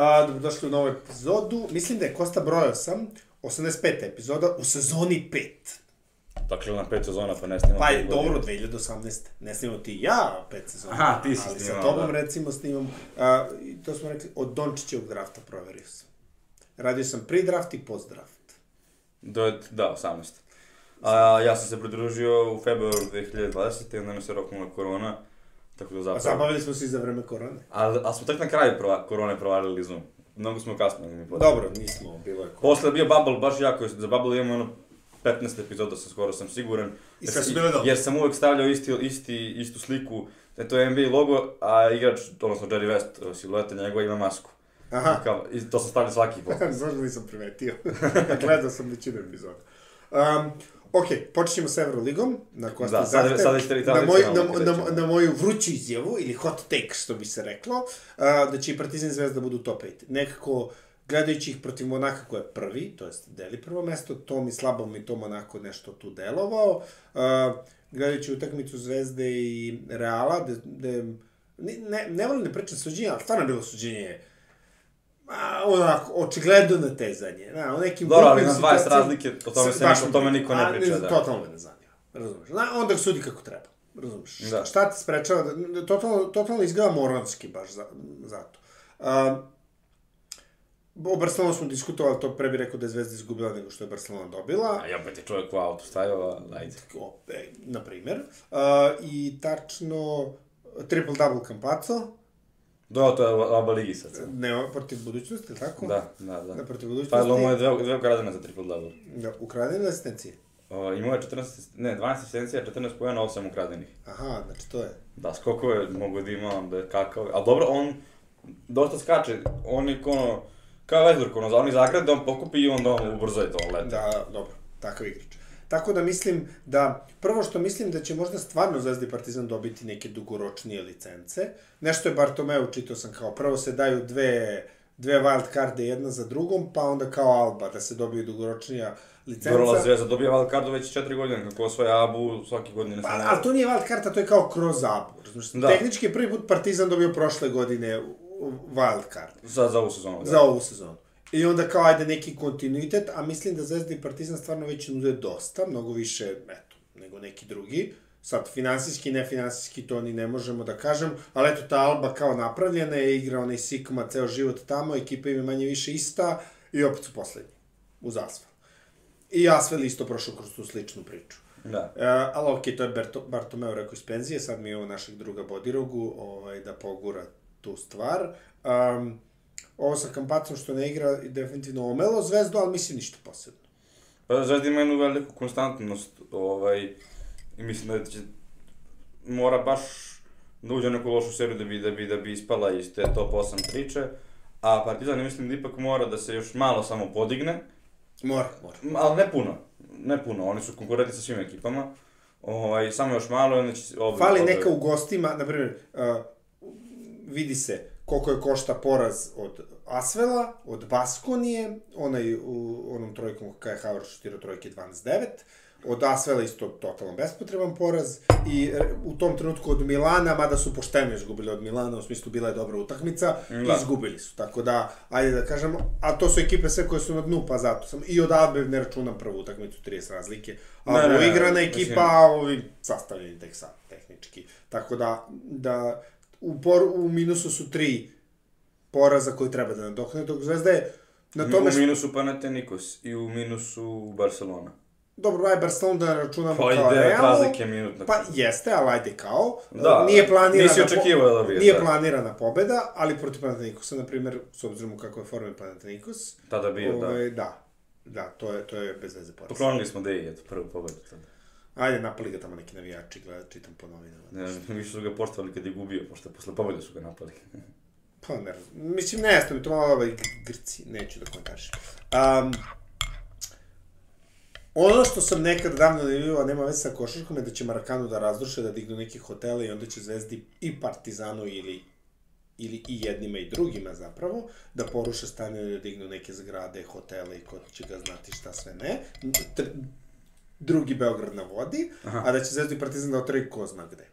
A, dobrodošli u novu epizodu. Mislim da je Kosta brojao sam, 85. epizoda u sezoni 5. Dakle, na pet sezona pa ne snimamo. Pa je dobro, 2018. Ne snimamo ti ja pet sezona. Aha, ti si snimao, sa tobom da. recimo snimam. A, to smo rekli, od Dončićevog drafta proverio sam. Radio sam pre-draft i post-draft. Do, da, 18. A ja sam se pridružio u februaru 2020. i onda mi se roknula korona. Tako da A zapravo... zabavili smo se i za vreme korone. Ali, ali smo tek na kraju prva, korone provalili Zoom. Mnogo smo kasno mi. Dobro, nismo, bilo je korona. Posle je bio Bubble, baš jako, za Bubble imamo ono 15 epizoda, sam skoro sam siguran. I sve su bile dobre. Jer sam uvek stavljao isti, isti, istu sliku, da je to NBA logo, a igrač, odnosno Jerry West, silueta njegova ima masku. Aha, I, kao, I to sam stavljao svaki put. Znaš da nisam primetio. Gledao sam većinu epizoda. Um, ok, počet ćemo sa Euroligom, na Kosti Da, sad- zahtev. sad i na, moj, na, na, na, moju vruću izjavu, ili hot take, što bi se reklo, uh, da će i Partizan Zvezda budu top 5. Nekako, gledajući ih protiv Monaka koja je prvi, to jest deli prvo mesto, to mi slabo mi to Monako nešto tu delovao. Uh, gledajući utakmicu Zvezde i Reala, da, da ne, ne volim da pričam suđenje, ali stvarno je bilo suđenje a, onako, očigledno natezanje. Na, u nekim Dobro, ali na 20 situacijama- razlike, o tome se niko- o tome niko ne A, priča, da. Totalno me ne zanima. Razumeš? Na, onda sudi kako treba. Razumeš? Da. Šta, te sprečava? Da, da, totalno, totalno izgleda moronski baš za, zato. Um, o Barcelonu smo diskutovali, to pre bi rekao da je Zvezda izgubila nego što je Barcelona dobila. A ja opet je čovjek u auto stavio, ajde. O, e, na primer. Uh, I tačno, triple-double Campazzo, Do, to je Aba Ligi sad. ne, protiv budućnosti, tako? Da, da, Da, da. protiv Pa budućnosti. je mu je dve, dve ukradene za triple double. Da, ukradene asistencije. O, imao je 14, ne, 12 asistencija, 14 pojena, 8 ukradenih. Aha, znači to je. Da, skokove mogu da ima, da je kakav, ali dobro, on dosta skače, on je ono, kao Westbrook, ono, oni zagrade, on pokupi i onda on ubrzo je to lete. Da, dobro, takav igrač. Tako da mislim da, prvo što mislim da će možda stvarno Zvezda i Partizan dobiti neke dugoročnije licence. Nešto je Bartomeu, čitao sam kao, prvo se daju dve, dve wild karde jedna za drugom, pa onda kao Alba da se dobiju dugoročnija licenca. Vrlo Zvezda dobija wildcardu već 4 godine, kako osvaja Abu svake godine. Pa, ali to nije wild karta, to je kao kroz Abu. Razumiješ? Da. Tehnički prvi put Partizan dobio prošle godine wild card. Za, za ovu sezonu, da. za ovu sezonu. I onda kao ajde neki kontinuitet, a mislim da Zvezda i Partizan stvarno već nude dosta, mnogo više, eto, nego neki drugi. Sad, finansijski, nefinansijski, to ni ne možemo da kažem, ali eto, ta Alba kao napravljena je, igra onaj Sikma ceo život tamo, ekipa im je manje više ista i opet su poslednji, uz Asvel. I Asvel isto prošao kroz tu sličnu priču. Da. E, ali okej, to je Berto, Bartomeu rekao iz penzije, sad mi je ovo našeg druga Bodirogu ovaj, da pogura tu stvar. Um, ovo sa Kampacom što ne igra je definitivno omelo zvezdu, ali mislim ništa posebno. Pa Zvezda ima jednu veliku konstantnost, ovaj, i mislim da će, mora baš da uđe neku lošu seriju da bi, da bi, da bi ispala iz te top 8 priče, a Partizan mislim da ipak mora da se još malo samo podigne, Mora, mora. Ali ne puno, ne puno, oni su konkurentni sa svim ekipama, ovaj, samo još malo i onda će... Obi, Fali obi- neka u gostima, na primjer, uh, vidi se koliko je košta poraz od Asvela, od Baskonije, onaj u onom trojkom kada je Havard šutirao trojke 12-9, od Asvela isto totalno bespotreban poraz i u tom trenutku od Milana, mada su pošteno izgubili od Milana, u smislu bila je dobra utakmica, Da. izgubili su. Tako da, ajde da kažemo, a to su ekipe sve koje su na dnu, pa zato sam. I od Albe ne računam prvu utakmicu, 30 razlike. A ne, ne, igrana ekipa, a ovi sastavljeni tek sad, tehnički. Tako da, da u, por, u minusu su tri poraza koje treba da nadokne, dok Zvezda je na tome U minusu Panathinaikos i u minusu Barcelona. Dobro, aj Barcelona da računamo Pa kao devet realno. razlike minutna. Pa jeste, ali ajde kao. Da, nije planirana... nisi očekivao da dobiješ, Nije da. planirana pobeda, ali protiv Panathinaikosa, na primjer, s obzirom u kakvoj formi Panathinaikos, Tada bio, da. ovaj, da. Da, to je, to je bez veze poraz. Poklonili smo Deji, eto, prvu pobedu tada. Ajde, napali ga tamo neki navijači, gleda, čitam po novinama. Ne, više su ga poštovali kad je gubio, pošto posle pobede su ga napali. Pa ne. Mislim, ne znam, to malo ovaj Grci, neću da komentarišem. Um, ono što sam nekad davno najavio, a nema veze sa košarkom, je da će Marakanu da razruše, da dignu neki hotele i onda će Zvezdi i Partizanu ili ili i jednima i drugima zapravo, da poruše stanje da dignu neke zgrade, hotele i ko će ga znati šta sve ne. Drugi Beograd na vodi, Aha. a da će Zvezda i Partizan da otraju ko zna gde.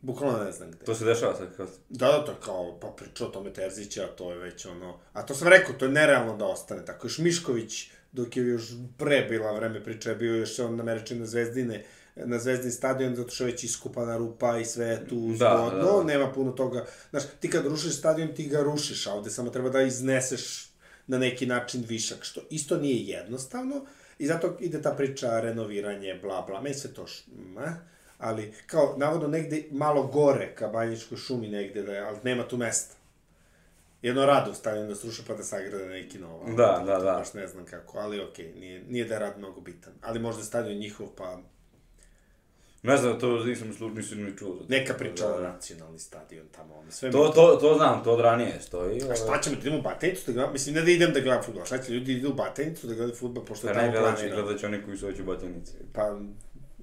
Bukvalno ne znam gde. To se dešava sad kao... Da, da, to je kao, pa priča o tome Terzića, a to je već ono... A to sam rekao, to je nerealno da ostane tako. Još Mišković, dok je još pre bila vreme priča, je bio još on nameračen na Zvezdine, na Zvezdin stadion, zato što je već iskupana rupa i sve je tu Da, zgodno, da, da. nema puno toga. Znaš, ti kad rušiš stadion, ti ga rušiš, a ovde samo treba da izneseš na neki način višak, što isto nije jednostavno, i zato ide ta priča renoviranje, bla, bla, meni sve to š, ma, ali kao, navodno negde malo gore ka Banjičkoj šumi negde, da je, ali nema tu mesta. Jedno rado stadion da sruša pa da sagrade neki novo. Da, da, da. Baš ne znam kako, ali okej, nije, nije da je rad mnogo bitan. Ali možda je stadion njihov, pa Ne znam, to nisam, slu, nisam ni čuo. to. neka priča Da, o da. nacionalni stadion tamo, ono, sve To, to, to znam, to od ranije stoji. A ovaj. šta ćemo, da idemo u Batenicu da gledam, mislim, ne da idem da gledam futbol, šta će ljudi idu u Batenicu da gledaju futbol, pošto Pa je ne tamo gledat će, gledat će oni koji su već u Batenici. Pa,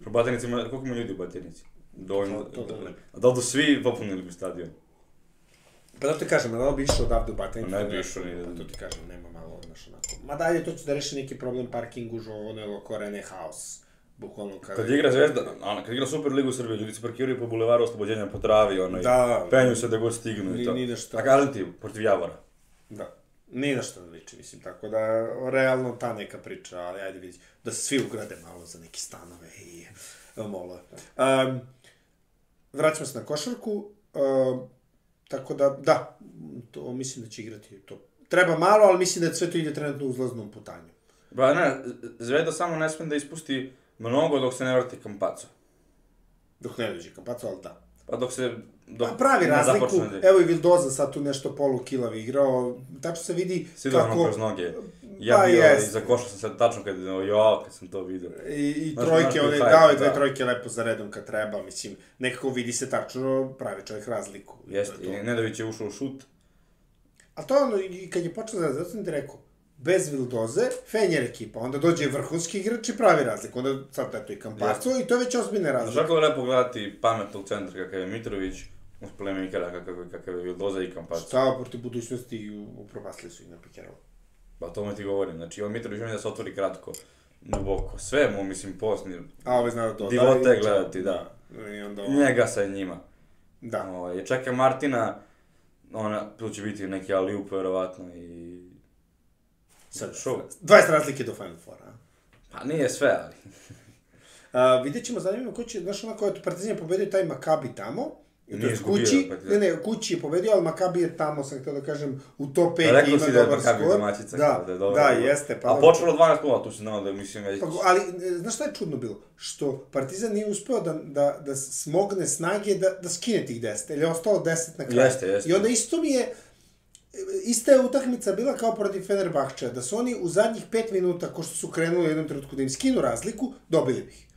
U Batenici koliko ima ljudi u Batenici? Dovoljno, To- to da ne. A da li svi popunili bi stadion? pa da ti kažem, da bi išao odavde u Batenicu? Ne da bi išao ni- Pa to ti kažem, nema malo, znaš, onako. Ma dalje, to će da reši neki problem parking gužva, ono je oko Rene House. Bukvalno kada... Kad igra Zvezda, ono, kad igra Super Ligu Srbije, ljudi se parkiraju po bulevaru oslobođenja po travi, ono, Da. penju se da god stignu Ni- i to. ni šta. A kažem ti, protiv Javora. Da. Nije na što ne liči, mislim, tako da, realno ta neka priča, ali ajde vidi, da se svi ugrade malo za neke stanove i molove. Um, vraćamo se na košarku, um, tako da, da, to mislim da će igrati to. Treba malo, ali mislim da sve to ide trenutno u uzlaznom putanju. Ba ne, Zvezda samo ne sme da ispusti mnogo dok se ne vrati Kampaco. Dok ne dođe Kampaco, ali da. Pa dok se... Dok Pa pravi razliku, da- evo i Vildoza sad tu nešto polu kilavi igrao, tačno se vidi ono kako... kroz noge. Ja Pa bio jest. i zakošao sam se tačno kad, jo, kad sam to vidio. I, i Znaš, trojke, on je dao je dve da. trojke lepo za redom kad treba, mislim, nekako vidi se tačno, pravi čovjek razliku. I Jeste, i Nedović je ušao u šut. A to ono, i kad je počeo da zato sam ti rekao, bez Vildoze, Fenjer ekipa, onda dođe vrhunski igrač i pravi razliku, onda sad eto i Kampaco i to je već ozbiljna Znaš razlika. kako je lepo gledati pametnog centra kakav je Mitrović, uz playmakera kakav, kakav je Vildoza i Kampaco. Šta protiv budućnosti upropastili su i na pikeralo. Pa o tome ti govorim, znači on Mitrović on da se otvori kratko, duboko, sve mu, mislim, posni, A ove zna da dodaje. Divote gledati, da. I onda ovo, njega sa njima. da. Ovaj, čeka Martina, ona, tu će biti neki aliup, verovatno, i... Sad, Show. 20 razlike do Final Four, a? Pa nije sve, ali... A, vidjet ćemo zanimljivo ko će, znaš onako, eto, Partizan je pobedio taj Makabi tamo, i to je kući, ne, ne, kući je pobedio, ali Makabi je tamo, sam htio da kažem, u top 5 Rekao ima si da je dobar Makabi skor. domaćica, Da, da je dobro. da, jeste. Pa, A počelo 12 0 tu se znao da mislim, već... Pa, ali, e, znaš šta je čudno bilo? Što Partizan nije uspeo da, da, da smogne snage da, da skine tih 10, ili je ostalo 10 na kraju. Jeste, jeste. I onda isto mi je, ista je utakmica bila kao protiv Fenerbahča, da su oni u zadnjih 5 minuta, ko što su krenuli u jednom trenutku da im skinu razliku, dobili bi ih.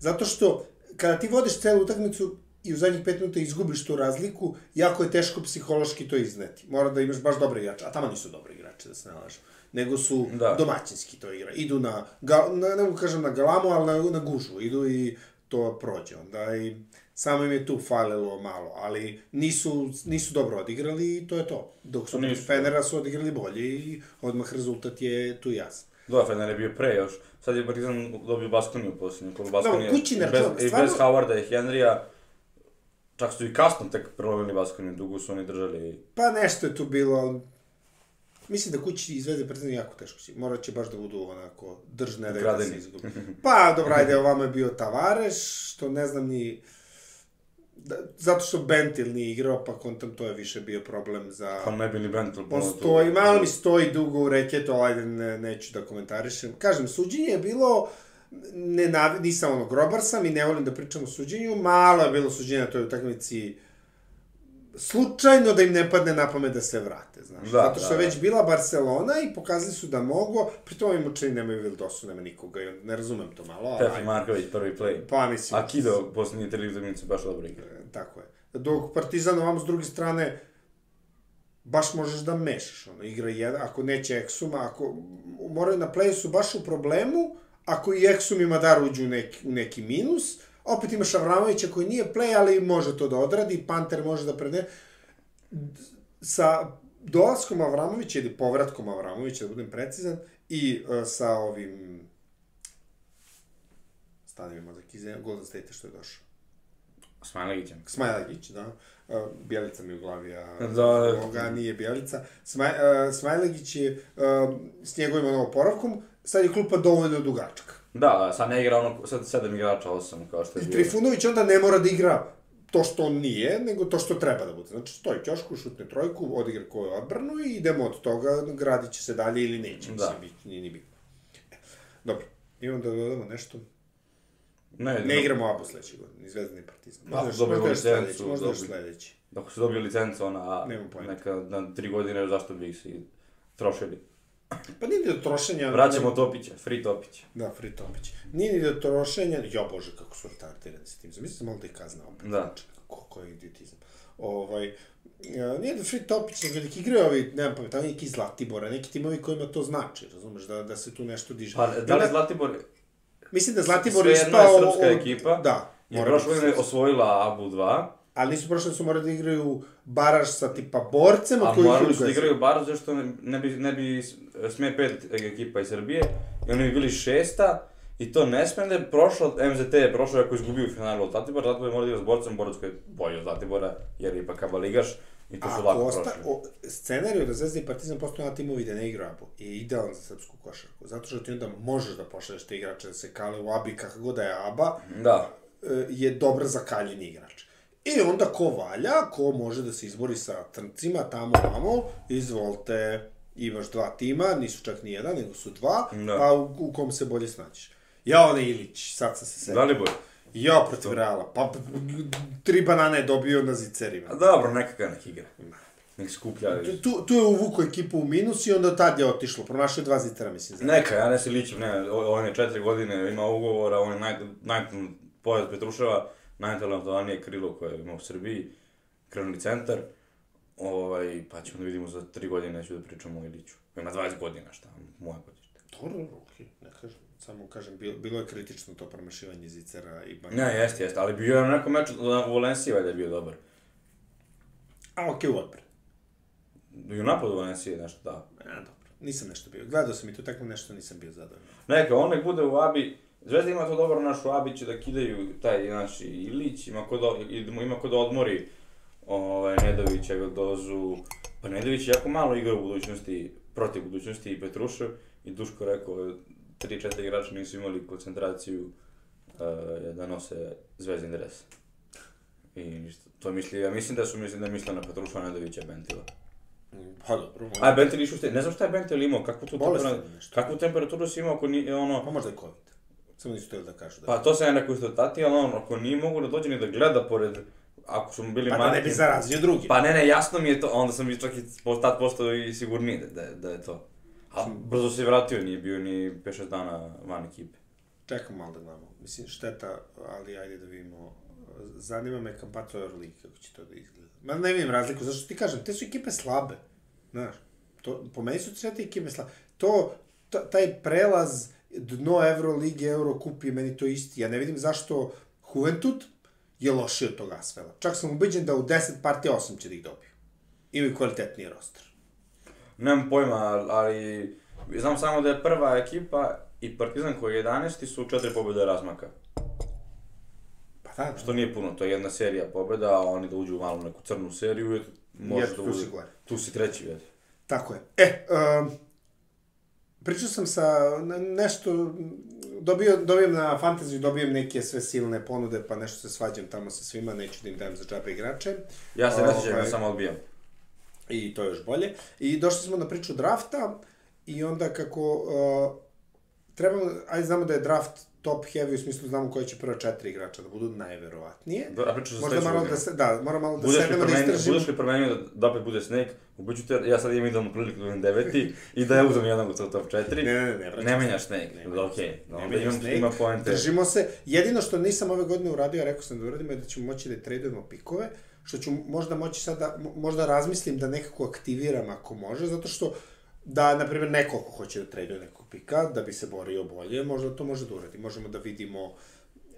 Zato što, kada ti vodiš celu utakmicu i u zadnjih 5 minuta izgubiš tu razliku, jako je teško psihološki to izneti. Mora da imaš baš dobre igrače, a tamo nisu dobri igrači, da se ne lažem. Nego su Da. domaćinski to igra. Idu na, ga, na ne mogu kažem na galamu, ali na, na gužu. Idu i to prođe onda i samo im je tu falilo malo, ali nisu, nisu dobro odigrali i to je to. Dok su Nisu. Fenera su odigrali bolje i odmah rezultat je tu jasan. Da, Fener je bio pre još. Sad je Partizan dobio Baskoniju posljednju kolu. Baskonija kući ne i bez, i stvarno- bez Howarda i Henrya. Čak su i kasno tek prelomili Baskoniju, dugo su oni držali. Pa nešto je tu bilo, mislim da kući izvede Partizan jako teško će. Morat će baš da budu onako držne da da se izgubi. Pa, dobro, ajde, ovamo je bio Tavares, što ne znam ni... Da, zato što Bentil nije igrao, pa kontam to je više bio problem za... Pa ne bi ni Bentel On puno tu. stoji, malo mi stoji dugo u reketu, ali ajde, ne, neću da komentarišem. Kažem, suđenje je bilo, ne, nisam ono, grobar sam i ne volim da pričam o suđenju, malo je bilo suđenja na toj utakmici, slučajno da im ne padne na pamet da se vrate, znaš. Da, Zato što da, je da. već bila Barcelona i pokazali su da mogu, pritom im učini nemaju Vildosu, nema nikoga, i ne razumem to malo, ali ajde. Marković, prvi play. Pa mislim, A Kido, posljednje tri utakmice, baš dobro igra. tako je. Dok Partizan ovam s druge strane, baš možeš da mešaš, ono, igra jedan, ako neće Eksuma, ako moraju na playu su baš u problemu, ako i Eksum i Madar uđu u neki, u neki minus, opet imaš Avramovića koji nije play, ali može to da odradi, Panter može da prede. Sa dolaskom Avramovića ili povratkom Avramovića, da budem precizan, i uh, sa ovim mi mozak iz Golden State što je došao. Smajlegićem. Smajlegić, da. Uh, Bjelica mi u glavi, a Da. ovoga nije Bjelica. Smaj, uh, Smajlegić je uh, s njegovim ono, oporavkom, sad je klupa dovoljno dugačka. Da, da, sad ne igra ono, sad sedam igrača, osam, kao što je I. Trifunović onda ne mora da igra to što on nije, nego to što treba da bude. Znači, stoji ćošku, šutne trojku, odigra koju odbranu i idemo od toga, gradit će se dalje ili neće, Da. mislim, biti, nije ni bitno. E, Dobro, imamo da dodamo nešto. Ne, Ne igramo ABO sledeće godine, ni Zvezda ni Partizan. Pa, Možda još- dobijemo možda još sledeći, možda još sledeći. Ako su dobili licencu, ona, neka, na tri godine, zašto bi ih si trošili. Pa nije ni do trošenja... Vraćamo Topića, free Topića. Da, Free Topić. Nije ni do trošenja... Jo, bože, kako su retardirani s tim. Zamisli malo da ih kazna opet. Da. Znači, koliko je idiotizam. Ovaj, e, nije da Free Topić, nego neki igraju ovi, nemam pamet, neki Zlatibora, neki timovi kojima to znači, razumeš, da, da se tu nešto diže. Pa, da li Zlatibor Mislim da Zlatibor je jedna je ispao... srpska ekipa. Da. je mora prošle godine srpska. osvojila Abu 2, Ali nisu prošle, su morali da igraju baraž sa tipa borcem, a od kojih morali su da igraju bar zašto ne, ne bi, ne bi sme pet ekipa iz Srbije i oni bi bili šesta i to ne sme da je prošlo, MZT je prošlo ako je izgubio u finalu od Zlatibora, Zlatibor mora da igra s borcem, borac koji je bolji od Zlatibora, jer je ipak aba ligaš i to su Ako lako osta, prošli. o, scenariju da Zvezda i Partizan postanu na timovi da ne igraju ABO je idealan za srpsku košarku. Zato što ti onda možeš da pošalješ te igrače da se kale u ABI kako god da je ABA, Da, e, je dobar za kaljenje igrač. I onda ko valja, ko može da se izbori sa trncima tamo tamo, izvolite, imaš dva tima, nisu čak ni jedan, nego su dva, Da. pa u, u kom se bolje snađeš. Ja, onaj Ilić, sad sam se setio. Dalibor. Ja, protiv Reala, pa tri banane je dobio na zicerima. A dobro, neka ga nek igra. Nek skuplja. Tu- Tu, tu je uvuko ekipu u minus i onda tad je otišlo. Pronašao je dva zitara, mislim. Za... Neka, ja ne se ličim, ne, on je četiri godine, ima ugovora, on je naj, naj, pored Petruševa, najtalentovanije krilo koje ima u Srbiji, krilni centar, ovaj, pa ćemo da vidimo za tri godine, neću da pričam o Iliću. koji Ima 20 godina, šta, moja godište. Dobro, okej, ne kažem. Samo kažem, bilo, bilo je kritično to promašivanje zicera i banana. Ne, jeste, jeste, ali bio je na nekom meču, u Valenciji valjda je bio dobar. A, okej, u odbrani. I u napadu Valencije, nešto da. A, dobro. Nisam nešto bio. Gledao sam i tu tako nešto, nisam bio zadovoljan. Neka, on nek bude u Abi, Zvezda ima to dobro naš u Abi će da kidaju taj naš Ilić, ima ko da, i- ima ko da odmori ovaj, Nedovića, Dozu, pa Nedović je jako malo igra u budućnosti, protiv budućnosti i Petrušev, i Duško rekao, tri, četiri igrača nisu imali koncentraciju uh, da nose zvezdin dres. I to misli, ja mislim da su mislim da misle na Petruševa, Nedovića, Bentila. Pa dobro, možda. A Bentil išao ste, ne znam šta je Bentil imao, kakvu tu temperaturu, kakvu temperaturu si imao ako ni, ono, Pa možda je COVID. Samo nisu htjeli da kažu da. Pa to sam ja rekao isto tati, ali on, ako nije mogu da dođe ni da gleda pored, ako su mu bili pa da ne bi zarazio drugi. Pa ne, ne, jasno mi je to, onda sam čak i tad postao i sigurniji da, da, da je to. A brzo se vratio, nije bio ni 5-6 dana van ekipe. Čekam malo da gledamo. Mislim, šteta, ali ajde da vidimo. Zanima me Kampato Euroligi, kako će to da izgleda. Ma ne vidim razliku, zašto ti kažem, te su ekipe slabe. Znaš, to, po meni su sve te ekipe slabe. To, ta, taj prelaz dno Eurolige, Eurokup je meni to isti. Ja ne vidim zašto Juventud je lošiji od tog Asvela. Čak sam ubeđen da u 10 partija 8 će da ih dobiju. Imaju kvalitetniji roster. Nemam pojma, ali znam samo da je prva ekipa i Partizan koji je 11 su četiri pobjede razmaka. Pa da, da. Što nije puno, to je jedna serija pobjeda, a oni da uđu u malu neku crnu seriju, može da gore. Tu si treći, već. Tako je. E, um, pričao sam sa nešto, dobio, dobijem na fantaziju, dobijem neke sve silne ponude, pa nešto se svađam tamo sa svima, neću da im dajem za džabe igrače. Ja se ne Ovaj, ja samo odbijam. I to je još bolje. I došli smo na priču drafta i onda kako uh, trebamo, ajde znamo da je draft top heavy, u smislu znamo koji će prva četiri igrača da budu najverovatnije. Da, za Možda malo da se, da, mora malo da sednemo da istražimo. budeš li promenio da, da opet bude Snake, ubiću te, ja sad imam idealnu priliku da budem deveti i da ja uzem jedan u to top 4. Ne, ne, ne, ne, menjaš Snake, Ne da, okej, da, Ne onda imam, Snake. ima poente. Držimo se. Jedino što nisam ove godine uradio, a rekao sam da uradimo, je da ćemo moći da tradujemo pikove, što ću možda moći sada, mo- možda razmislim da nekako aktiviram ako može, zato što da, na primjer, neko ko hoće da traduje nekog pika, da bi se borio bolje, možda to može da uradi. Možemo da vidimo...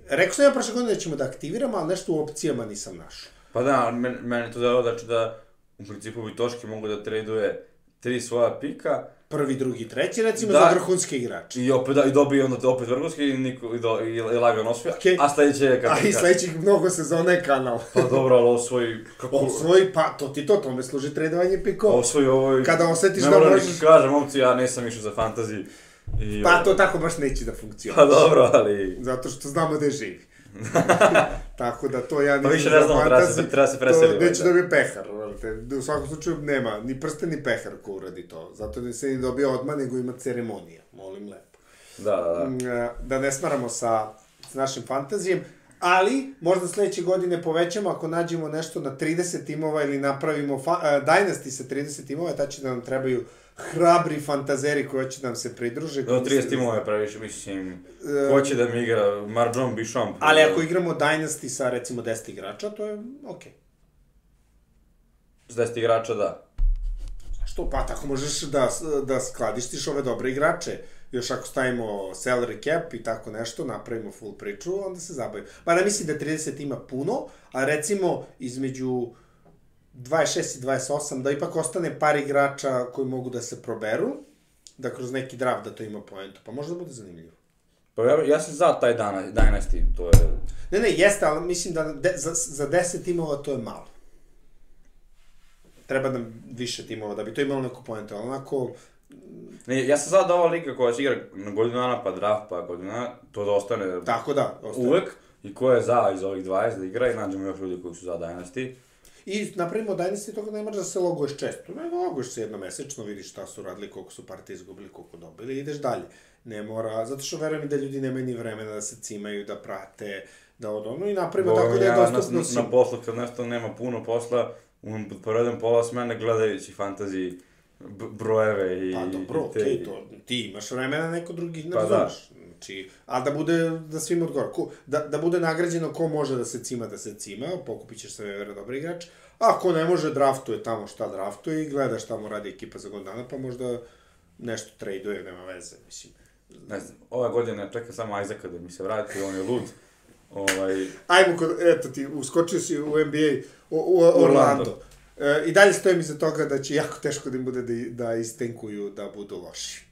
Rekao sam ja prošle godine da ćemo da aktiviramo, ali nešto u opcijama nisam našao. Pa da, meni to delo znači da u principu bi Toški mogu da traduje tri svoja pika, Prvi, drugi, treći, recimo, Da. za vrhunske igrače. i opet, da, i dobije onda opet vrhunski i, niko, i, do, i, i lagano osvoja, Okej. a sledeće je kako... A i sledećih mnogo sezona je kanal. Pa dobro, ali osvoji, kako... Osvoji, pa to ti to, tome služi tradovanje pikova. Osvoji ovo... Kada osetiš ne da moram možeš- ni kažem, momci, ja nisam išao za fantasy. I, Pa to tako baš neće da funkcioniše. Pa dobro, ali... Zato što znamo da je živi. tako da to ja Pa nisam više ne za znamo, treba se- treba se preseli, To valjda. da bi pehar, vrate. U svakom slučaju nema, ni prsten ni pehar ko uradi to. Zato ne se ni dobija odmah, nego ima ceremonija. Molim lepo. Da, da, da. Mm, e, Da ne smaramo sa, s našim fantazijem, ali možda sledeće godine povećamo ako nađemo nešto na 30 timova ili napravimo fa, uh, Dynasty sa 30 timova, ta će da nam trebaju hrabri fantazeri koji će nam se pridruže. Do koji 30 misle- timova je previše, mislim, E, ko će da mi igra, Marjon Bichamp. Ali ako igramo Dynasty sa recimo 10 igrača, to je okej. S 10 igrača, da. Što? Pa tako možeš da, da skladištiš ove dobre igrače. Još ako stavimo salary cap i tako nešto, napravimo full priču, onda se zabavimo. Pa ne mislim da 30 ima puno, a recimo između 26 i 28, da ipak ostane par igrača koji mogu da se proberu, da kroz neki draft da to ima poentu, pa možda bude zanimljivo. Pa ja, ja sam za taj dana, Dynasty, to je... Ne, ne, jeste, ali mislim da de, za, za 10 timova to je malo. Treba nam više timova da bi to imalo neku poentu, ali onako, Ne, ja sam za da ova liga koja se igra na godinu dana, pa draft, pa godinu dana, to da ostane tako da, ostane. uvek. I ko je za iz ovih 20 da igra i nađemo još ljudi koji su za Dynasty. I napravimo Dynasty toga ne moraš da se loguješ često. Ne, loguješ se jednomesečno, vidiš šta su radili, koliko su partije izgubili, koliko dobili i ideš dalje. Ne mora, zato što verujem da ljudi nemaju ni vremena da se cimaju, da prate, da od ono i napravimo tako da je ja dostupno na, svima. na poslu, kad nešto nema puno posla, provedem pola smene gledajući fantasy b- brojeve i... Pa dobro, okej, to, ti imaš vremena, neko drugi ne Pa da. razumeš. Znači, a da bude, da svima odgovara. Ko, da, da bude nagrađeno ko može da se cima, da se cima, pokupit ćeš sve vera dobar igrač. A ko ne može, draftuje tamo šta draftuje i gleda šta mu radi ekipa za godinu dana, pa možda nešto traduje, nema veze, mislim. Ne znam, ove godine čeka samo Isaaca da mi se vrati, on je lud. Ovaj, Ajmo, kod, eto ti, uskočio si u NBA, u, u Orlando. Orlando. E, I dalje stojim iza toga da će jako teško da im bude da, da istenkuju da budu loši.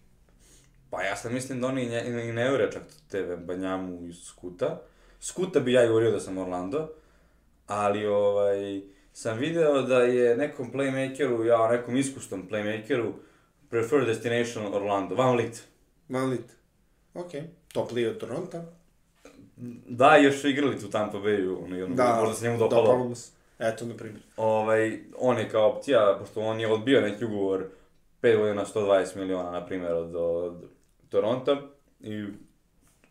pa ja sam mislim da oni i ne, i ne jure čak te Banjamu iz Skuta. Skuta bi ja jurio da sam Orlando, ali ovaj, sam video da je nekom playmakeru, ja nekom iskusnom playmakeru, prefer destination Orlando, Van Lit. Van Lit. Ok. Toplije od Toronta. Da, još su igrali tu Tampa Bayu, ono, Da, možda se njemu dopalo. mu se. Eto, na primjer. Ovaj, on je kao opcija, pošto on je odbio neki ugovor 5 godina 120 miliona, na primjer, od, od Toronta. I,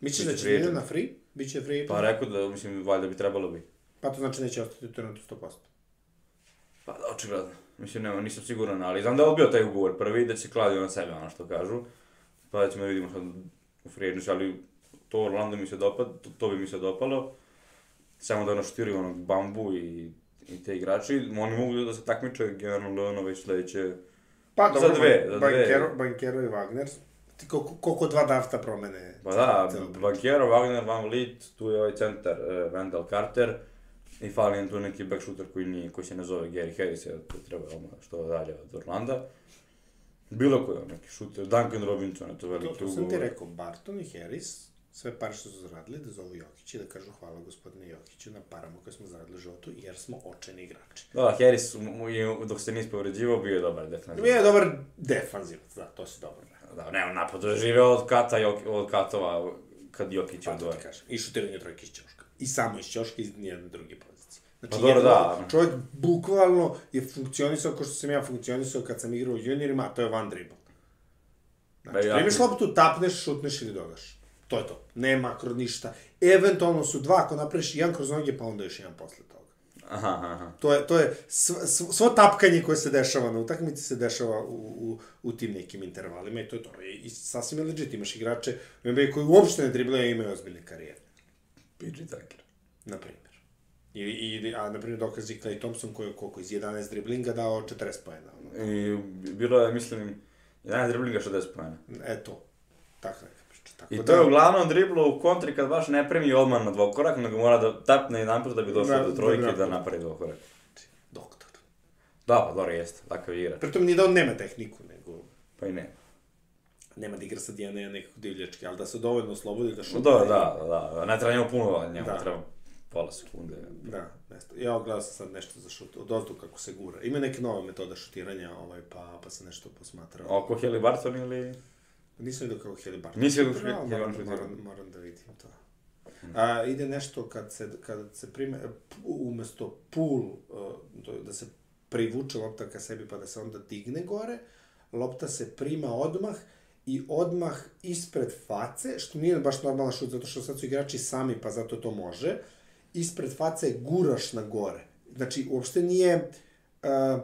Misliš da će free da na free? Biće free pa rekao da, mislim, valjda bi trebalo bi. Pa to znači neće ostati u Torontu 100%. Pa da, očigledno. Mislim, nema, nisam siguran, ali znam da je odbio taj ugovor prvi, da će kladio na sebe, ono što kažu. Pa da ćemo da vidimo sad u free ali to Orlando mi se dopada, to, to bi mi se dopalo. Samo da ono štiri onog bambu i, i te igrači, oni mogu da se takmiče generalno ono već sledeće Pa Za dobro, dve, za dve. Bankero, Bankero i Wagner. Ti koliko, koliko dva drafta promene? Pa da. Bankero, Wagner, Van Vliet, tu je ovaj centar, uh, Wendell Carter. I fali im tu neki back shooter koji, nije, koji se ne zove Gary Harris, jer to treba ono što dalje od Orlanda. Bilo koji neki shooter, Duncan Robinson je to To, veliki to sam ti ugovor. rekao, Barton i Harris, sve pare što su zaradili, da zovu Jokić i da kažu hvala gospodine Jokiću na parama koje smo zaradili u životu, jer smo očeni igrači. Da, Harris, u- u- dok se nisi povređivao, bio je dobar defensivno. Bio je dobar defanzivac, da, to si dobro. Da, ne, on napadu je živeo od kata, Jok- od katova, kad Jokić je Pa ti kažem. I šutiranje trojke iz ćoška. I samo iz ćoška iz nijedne druge pozicije. Znači, Pa dobro, da. Čovjek bukvalno je funkcionisao kao što sam ja funkcionisao kad sam igrao u juniorima, a to je one dribble. Znači, Ba, ja- primiš loptu, tapneš, šutneš ili dodaš. To je to. Nema kroz ništa. Eventualno su dva, ako napraviš jedan kroz noge, pa onda još jedan posle toga. Aha, aha. To je, to je svo, svo, svo tapkanje koje se dešava na utakmici se dešava u, u, u tim nekim intervalima i to je to. I, i sasvim je legit, imaš igrače u NBA koji uopšte ne driblaju, a imaju ozbiljne karijere. PG Tucker. Na primjer. I, i, a, na primjer, dokazi Clay Thompson koji je koliko iz 11 driblinga dao 40 pojena. Ono. I bilo je, mislim, 11 driblinga 60 pojena. Eto, tako neka priča. Tako I da, to je uglavnom driblo u kontri kad baš ne premi odmah na dvokorak, nego mora da tapne jedan put da bi došao Da, do trojke da, da, da. napravi dvokorak. Doktor. Da, pa dobro jeste, takav je igrač. Pritom nije da on nema tehniku, nego Pa i ne. nema da igra sad jedan na nekako divljački, ali da se dovoljno oslobodi da šutne. Da, da, da, da, ne treba njemu puno, njemu Da. treba pola sekunde. Da, nešto. Ja gledao sam sad nešto za šut, od ozdu kako se gura. Ima neke nove metode šutiranja, ovaj, pa, pa sam nešto posmatrao. Oko Heli Barton ili... Nisam vidio kako Heli Barton. Nisi vidio kako moram, Heli Barton moram, moram da vidim to. A, ide nešto kad se, kad se prime, umesto pull, uh, to- da se privuče lopta ka sebi pa da se onda digne gore, lopta se prima odmah i odmah ispred face, što nije baš normalan šut, zato što sad su igrači sami, pa zato to može, ispred face guraš na gore. Znači, uopšte nije, uh,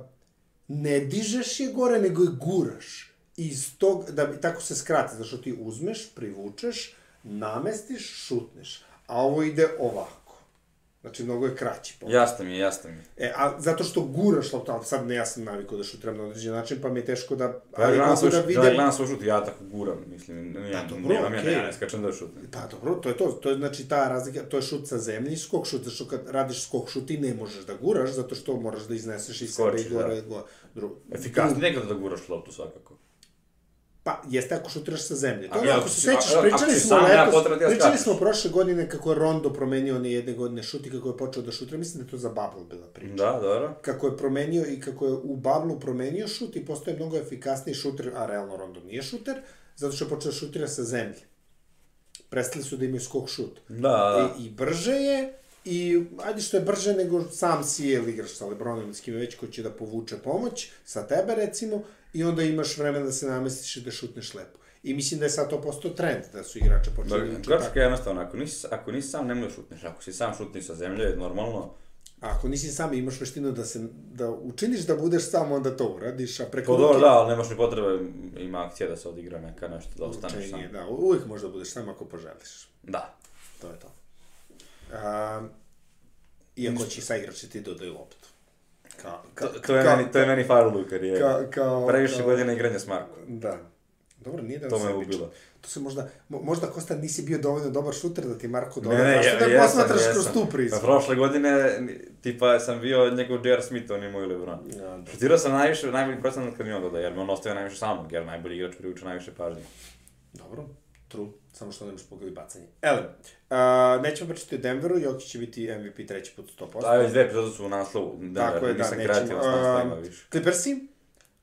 ne dižeš je gore, nego je guraš. Iz tog, da bi, tako se skrati, zato što ti uzmeš, privučeš, namestiš, šutneš. A ovo ide ovako. Znači, mnogo je kraći. po- Jasno mi je, jasno mi je. E, a zato što guraš loptu, ali sad ne, ja sam navikao da šutiram na određen način, pa mi je teško da... Pa ja gledam svoj da vidim... ja gledam svoj šut, ja tako guram, mislim, ja, Pa dobro, nemam ja, okej. ja ne skačem da šutnem. Pa dobro, to je to. To je znači ta razlika, to je šut sa zemlje i skok šut, zato što kad radiš skok šut ti ne možeš da guraš, zato što moraš da izneseš i sebe i Skočiš, gore. da. Go, dru, Efikasnije nekada da guraš loptu svakako. Pa, jeste ako šutiraš sa zemlje. To je, ako se sećaš, pričali smo da ja pričali smo prošle godine kako je Rondo promenio one jedne godine šut i kako je počeo da šutira. Mislim da je to za Bubble bila priča. Da, dobro. Kako je promenio i kako je u Bubble promenio šut i postoje mnogo efikasniji šuter, a realno Rondo nije šuter, zato što je počeo da šutira sa zemlje. Prestali su da imaju skok šut. Da, da. I, I brže je, i ajde što je brže nego sam je igraš sa Lebronom ili s kime već ko će da povuče pomoć, sa tebe recimo, i onda imaš vremena da se namestiš i da šutneš lepo. I mislim da je sad to postao trend, da su igrače počeli da uče Grčka je jednostavno, ako nisi, ako nisi sam, nemoj da šutneš. Ako si sam šutni sa zemlje, normalno. Ako nisi sam i imaš veštinu da se da učiniš da budeš sam, onda to uradiš, a preko dobro, da, ali nemaš ni potrebe, ima akcija da se odigra neka nešto, da ostaneš sam. učenje, da, uvijek možda budeš sam ako poželiš. Da. To je to. A, iako će sa igrači ti dodaju loptu. Ka, ka, To, to, je meni, to je meni falilo u karijeri. Ka, kao, Previše kao- godina igranja s Markom. Da. Dobro, nije da To me ubilo. To se možda, mo- možda Kosta nisi bio dovoljno dobar šuter da ti Marko doda. Ne, ne, Zašto da jesam, posmatraš jesam. kroz tu prizmu? Pa prošle godine, tipa, sam bio njegov J.R. Smith, on je moj Lebron. Ja, da. Šutirao sam najviše, najbolji procenat kad mi on doda, jer me on ostavio najviše samog, jer najbolji igrač privuče najviše pažnje. Dobro, true. Samo što nemaš pogodi bacanje. Elem, uh, nećemo pričati o Denveru, Jokić će biti MVP treći put 100%. Da, već dve epizode su u naslovu, Tako je, Denver, da, nisam kreativan s naslovima više. Clippersi,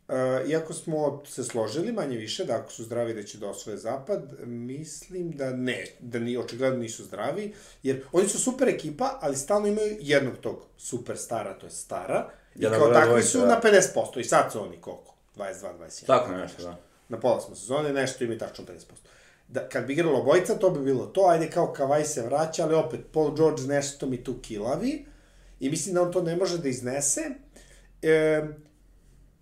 uh, iako smo se složili manje više da ako su zdravi da će da osvoje zapad, mislim da ne, da ni, očigledno nisu zdravi, jer oni su super ekipa, ali stalno imaju jednog tog super stara, to je stara, i Jedan kao takvi su da. na 50%, i sad su oni koliko? 22-21. Tako nešto, da. Na pola smo sezone, nešto ima i tačno 50%. Da, kad bi igralo obojica, to bi bilo to, ajde kao Kavaj se vraća, ali opet Paul George nešto mi tu kilavi i mislim da on to ne može da iznese. E,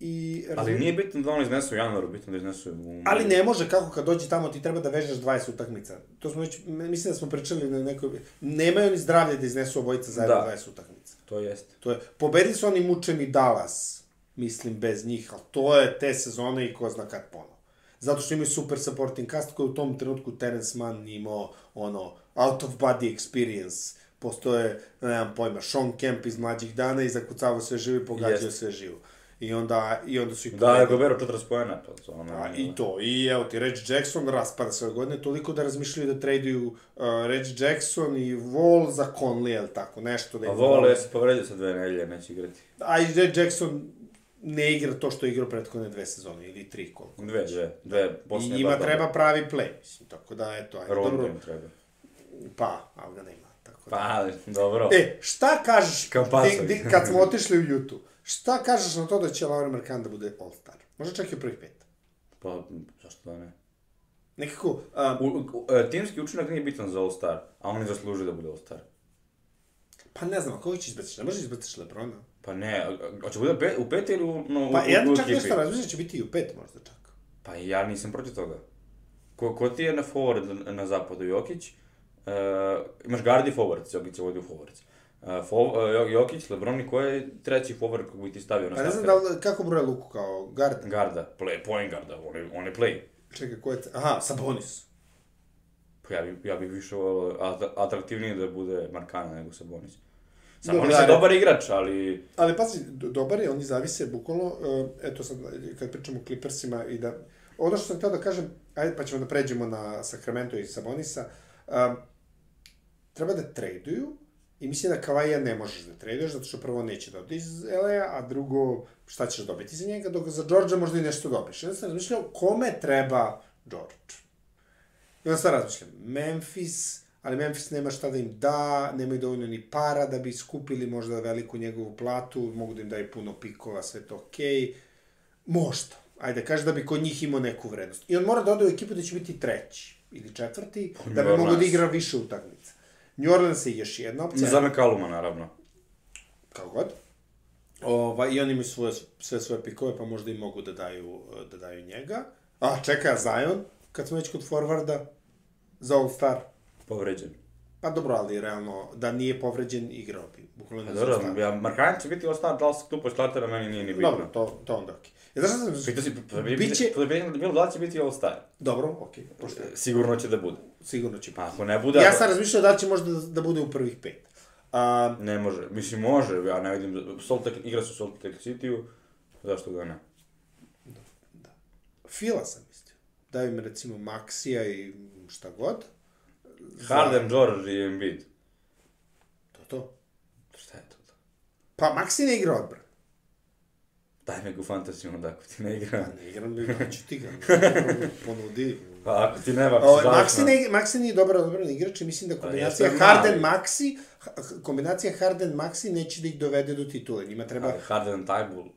i, Ali nije bitno da on iznesu u januaru, bitno da iznesu u... ali ne može, kako kad dođe tamo ti treba da vežeš 20 utakmica. To smo već, mislim da smo pričali na nekoj... Nemaju oni zdravlje da iznesu obojica zajedno Da. 20 utakmica. To jeste. To je, pobedili su oni mučeni Dallas, mislim, bez njih, ali to je te sezone i ko zna kad ponovo. Zato što imaju super supporting cast koji u tom trenutku Terence Mann imao ono out of body experience. Postoje, ne nemam pojma, Sean Kemp iz mlađih dana i zakucavao sve živo i pogađao Jeste. sve živo. I onda, i onda su ih Da, je. Gobero 40 pojena, pa to ono... A, I to, i evo ti, Reg Jackson raspada svoje godine, toliko da razmišljaju da traduju uh, Reg Jackson i Wall za Conley, jel tako, nešto da A im Vole se povredio sa dve nedelje, neće igrati. A i Red Jackson ne igra to što je igrao prethodne dve sezone, ili tri koliko. Dve, dve, dve I posljednje njima baš treba pravi play, mislim, tako da, eto, ajde, Rondo dobro, treba. pa, ali ga nema, tako da. Pa, dobro. E, šta kažeš, Kampasovi. di, di, kad smo otišli u YouTube, šta kažeš na to da će Lauri Markan da bude All-Star? Možda čak i u prvih pet. Pa, zašto da ne? Nekako, um, U, u, e, timski učinak nije bitan za All-Star, a on ne zaslužuje da bude All-Star. pa ne znam, a koga će izbaciš? Ne možeš izbaciš Lebrona? Pa ne, hoće bude pet, u pet ili u, no, Pa u, ja u, u čak nešto razmišljam da će biti i u pet možda čak. Pa ja nisam protiv toga. Ko, ko ti je na forward na, zapadu? Jokić, uh, imaš guard i forward, Jokić se vodi u forwards. Uh, fo, uh, Jokić, Lebron i ko je treći forward kog bi ti stavio na Pa ne znam starter? da li, kako broje Luku kao guard? Garda, play, point garda, on je, on je play. Čekaj, ko je... te- Aha, Sabonis. Pa ja bi, ja bih više volio at- atraktivnije da bude Markana nego Sabonis. Samo Dobro, on je dobar igrač, ali... Ali pazi, do- dobar je, oni zavise bukvalno, uh, eto sad, kad pričamo o Clippersima i da, ono što sam htio da kažem, ajde pa ćemo da pređemo na Sacramento i Sabonisa, um, treba da traduju i mislim da Kavaja ne možeš da traduješ, zato što prvo neće da ode iz LA, a drugo, šta ćeš dobiti za njega, dok za Georgia možda i nešto dobiš. Onda sam razmišljao, kome treba George? I onda sam razmišljam, Memphis, ali Memphis nema šta da im da, nemaju dovoljno ni para da bi skupili možda veliku njegovu platu, mogu da im daju puno pikova, sve to okej. Okay. Možda. Ajde, kaže da bi kod njih imao neku vrednost. I on mora da ode u ekipu da će biti treći ili četvrti, da bi New mogo da igra više utakmica. New Orleans je još jedna opcija. Za Mekaluma, naravno. Kao god. Ova, I oni imaju svoje, sve svoje pikove, pa možda i mogu da daju, da daju njega. A, čekaj, a Zion, kad smo već kod forwarda, za All-Star. Povređen. Pa dobro, ali realno, da nije povređen, igrao bi. Bukvalno Pa dobro, All-Star. ja, Markanić će biti ostao, da li se tu po startera, meni nije ni bitno. Dobro, to, to onda okej. Okay. Ja znaš sam... Pitao si, pa bi, Biće... pa bi bilo da li će biti All-Star. Dobro, okej, okay, pošto Sigurno će da bude. sigurno će Pa ako ne bude... Ja sam razmišljao da će možda da, da bude u prvih pet. A, Ne može. Mislim, može, ja ne vidim. Salt Lake, igra su u Salt Lake City-u, zašto ga ne? Fila sam mislio. Daju mi recimo Maxija i šta god. Harden, George i Embiid. To to. Šta je to? Pa Maxi ne igra odbran. Daj me go fantasiju onda ako ti ne igra. Pa ne igram, ću ti ga. Ponudi. Pa ako ti nema, ako O, Maxi, ne, Maxi nije dobar odbran igrač i mislim da kombinacija jeste Harden. Maxi, kombinacija Harden Maxi neće da ih dovede do titule. Njima treba, Ali Harden, Tybull,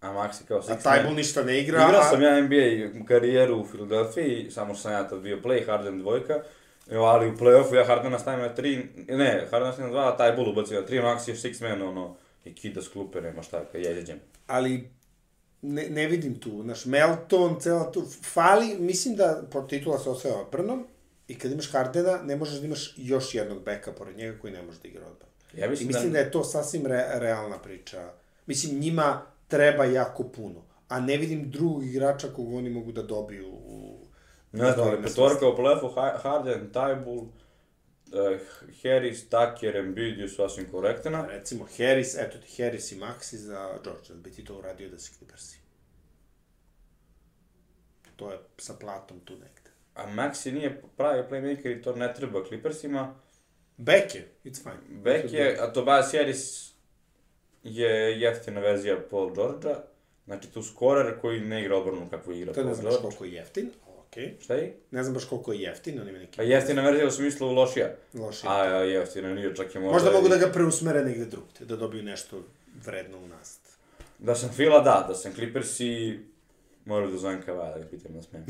a Maxi kao a six Tybull man. ništa ne igra. Igrao a- sam ja NBA karijeru u Filadelfiji, samo sam ja tad bio play, Harden dvojka. Ali u play-offu ja Hardena stavim na tri, ne, Hardena stavim na dva, a taj Bull ubacio na tri, Maxi je six man, ono, i kida s klupe, nema šta, kad ja izađem. ali ne, ne vidim tu, znaš, Melton, cela tu, fali, mislim da po titula se osvaja odbranom i kad imaš Hardena, ne možeš da imaš još jednog beka pored njega koji ne može da igra odbranu. Ja I mislim, mislim da, je to sasvim re, realna priča. Mislim, njima treba jako puno, a ne vidim drugog igrača kog oni mogu da dobiju u... Ne znam, ali na petorka u play-offu, Ha- Harden, Tybull, uh, Harris, Tucker, Embiid je sasvim korektna. Recimo, Harris, eto ti Harris i Maxi za George, bi ti to uradio da si Clippersi. To je sa platom tu negde. A Maxi nije pravi playmaker i to ne treba Clippersima. Back je, it's fine. Beck je, a Tobias Harris je jeftina verzija Paul Georgea. Znači tu skorer koji ne igra odbranu kako igra To ne George. koliko je jeftin, okej. Šta je? Ne znam baš koliko je jeftin, on ima neki Pa jeftina verzija u smislu lošija. loši. A jeftina nije čak i možda... Možda mogu i- da ga preusmere negde drugde, da dobiju nešto vredno u nas. Da sam Fila, da. Da sam Clippersi, morao da zovem Kavaja da ga pitam na smenu.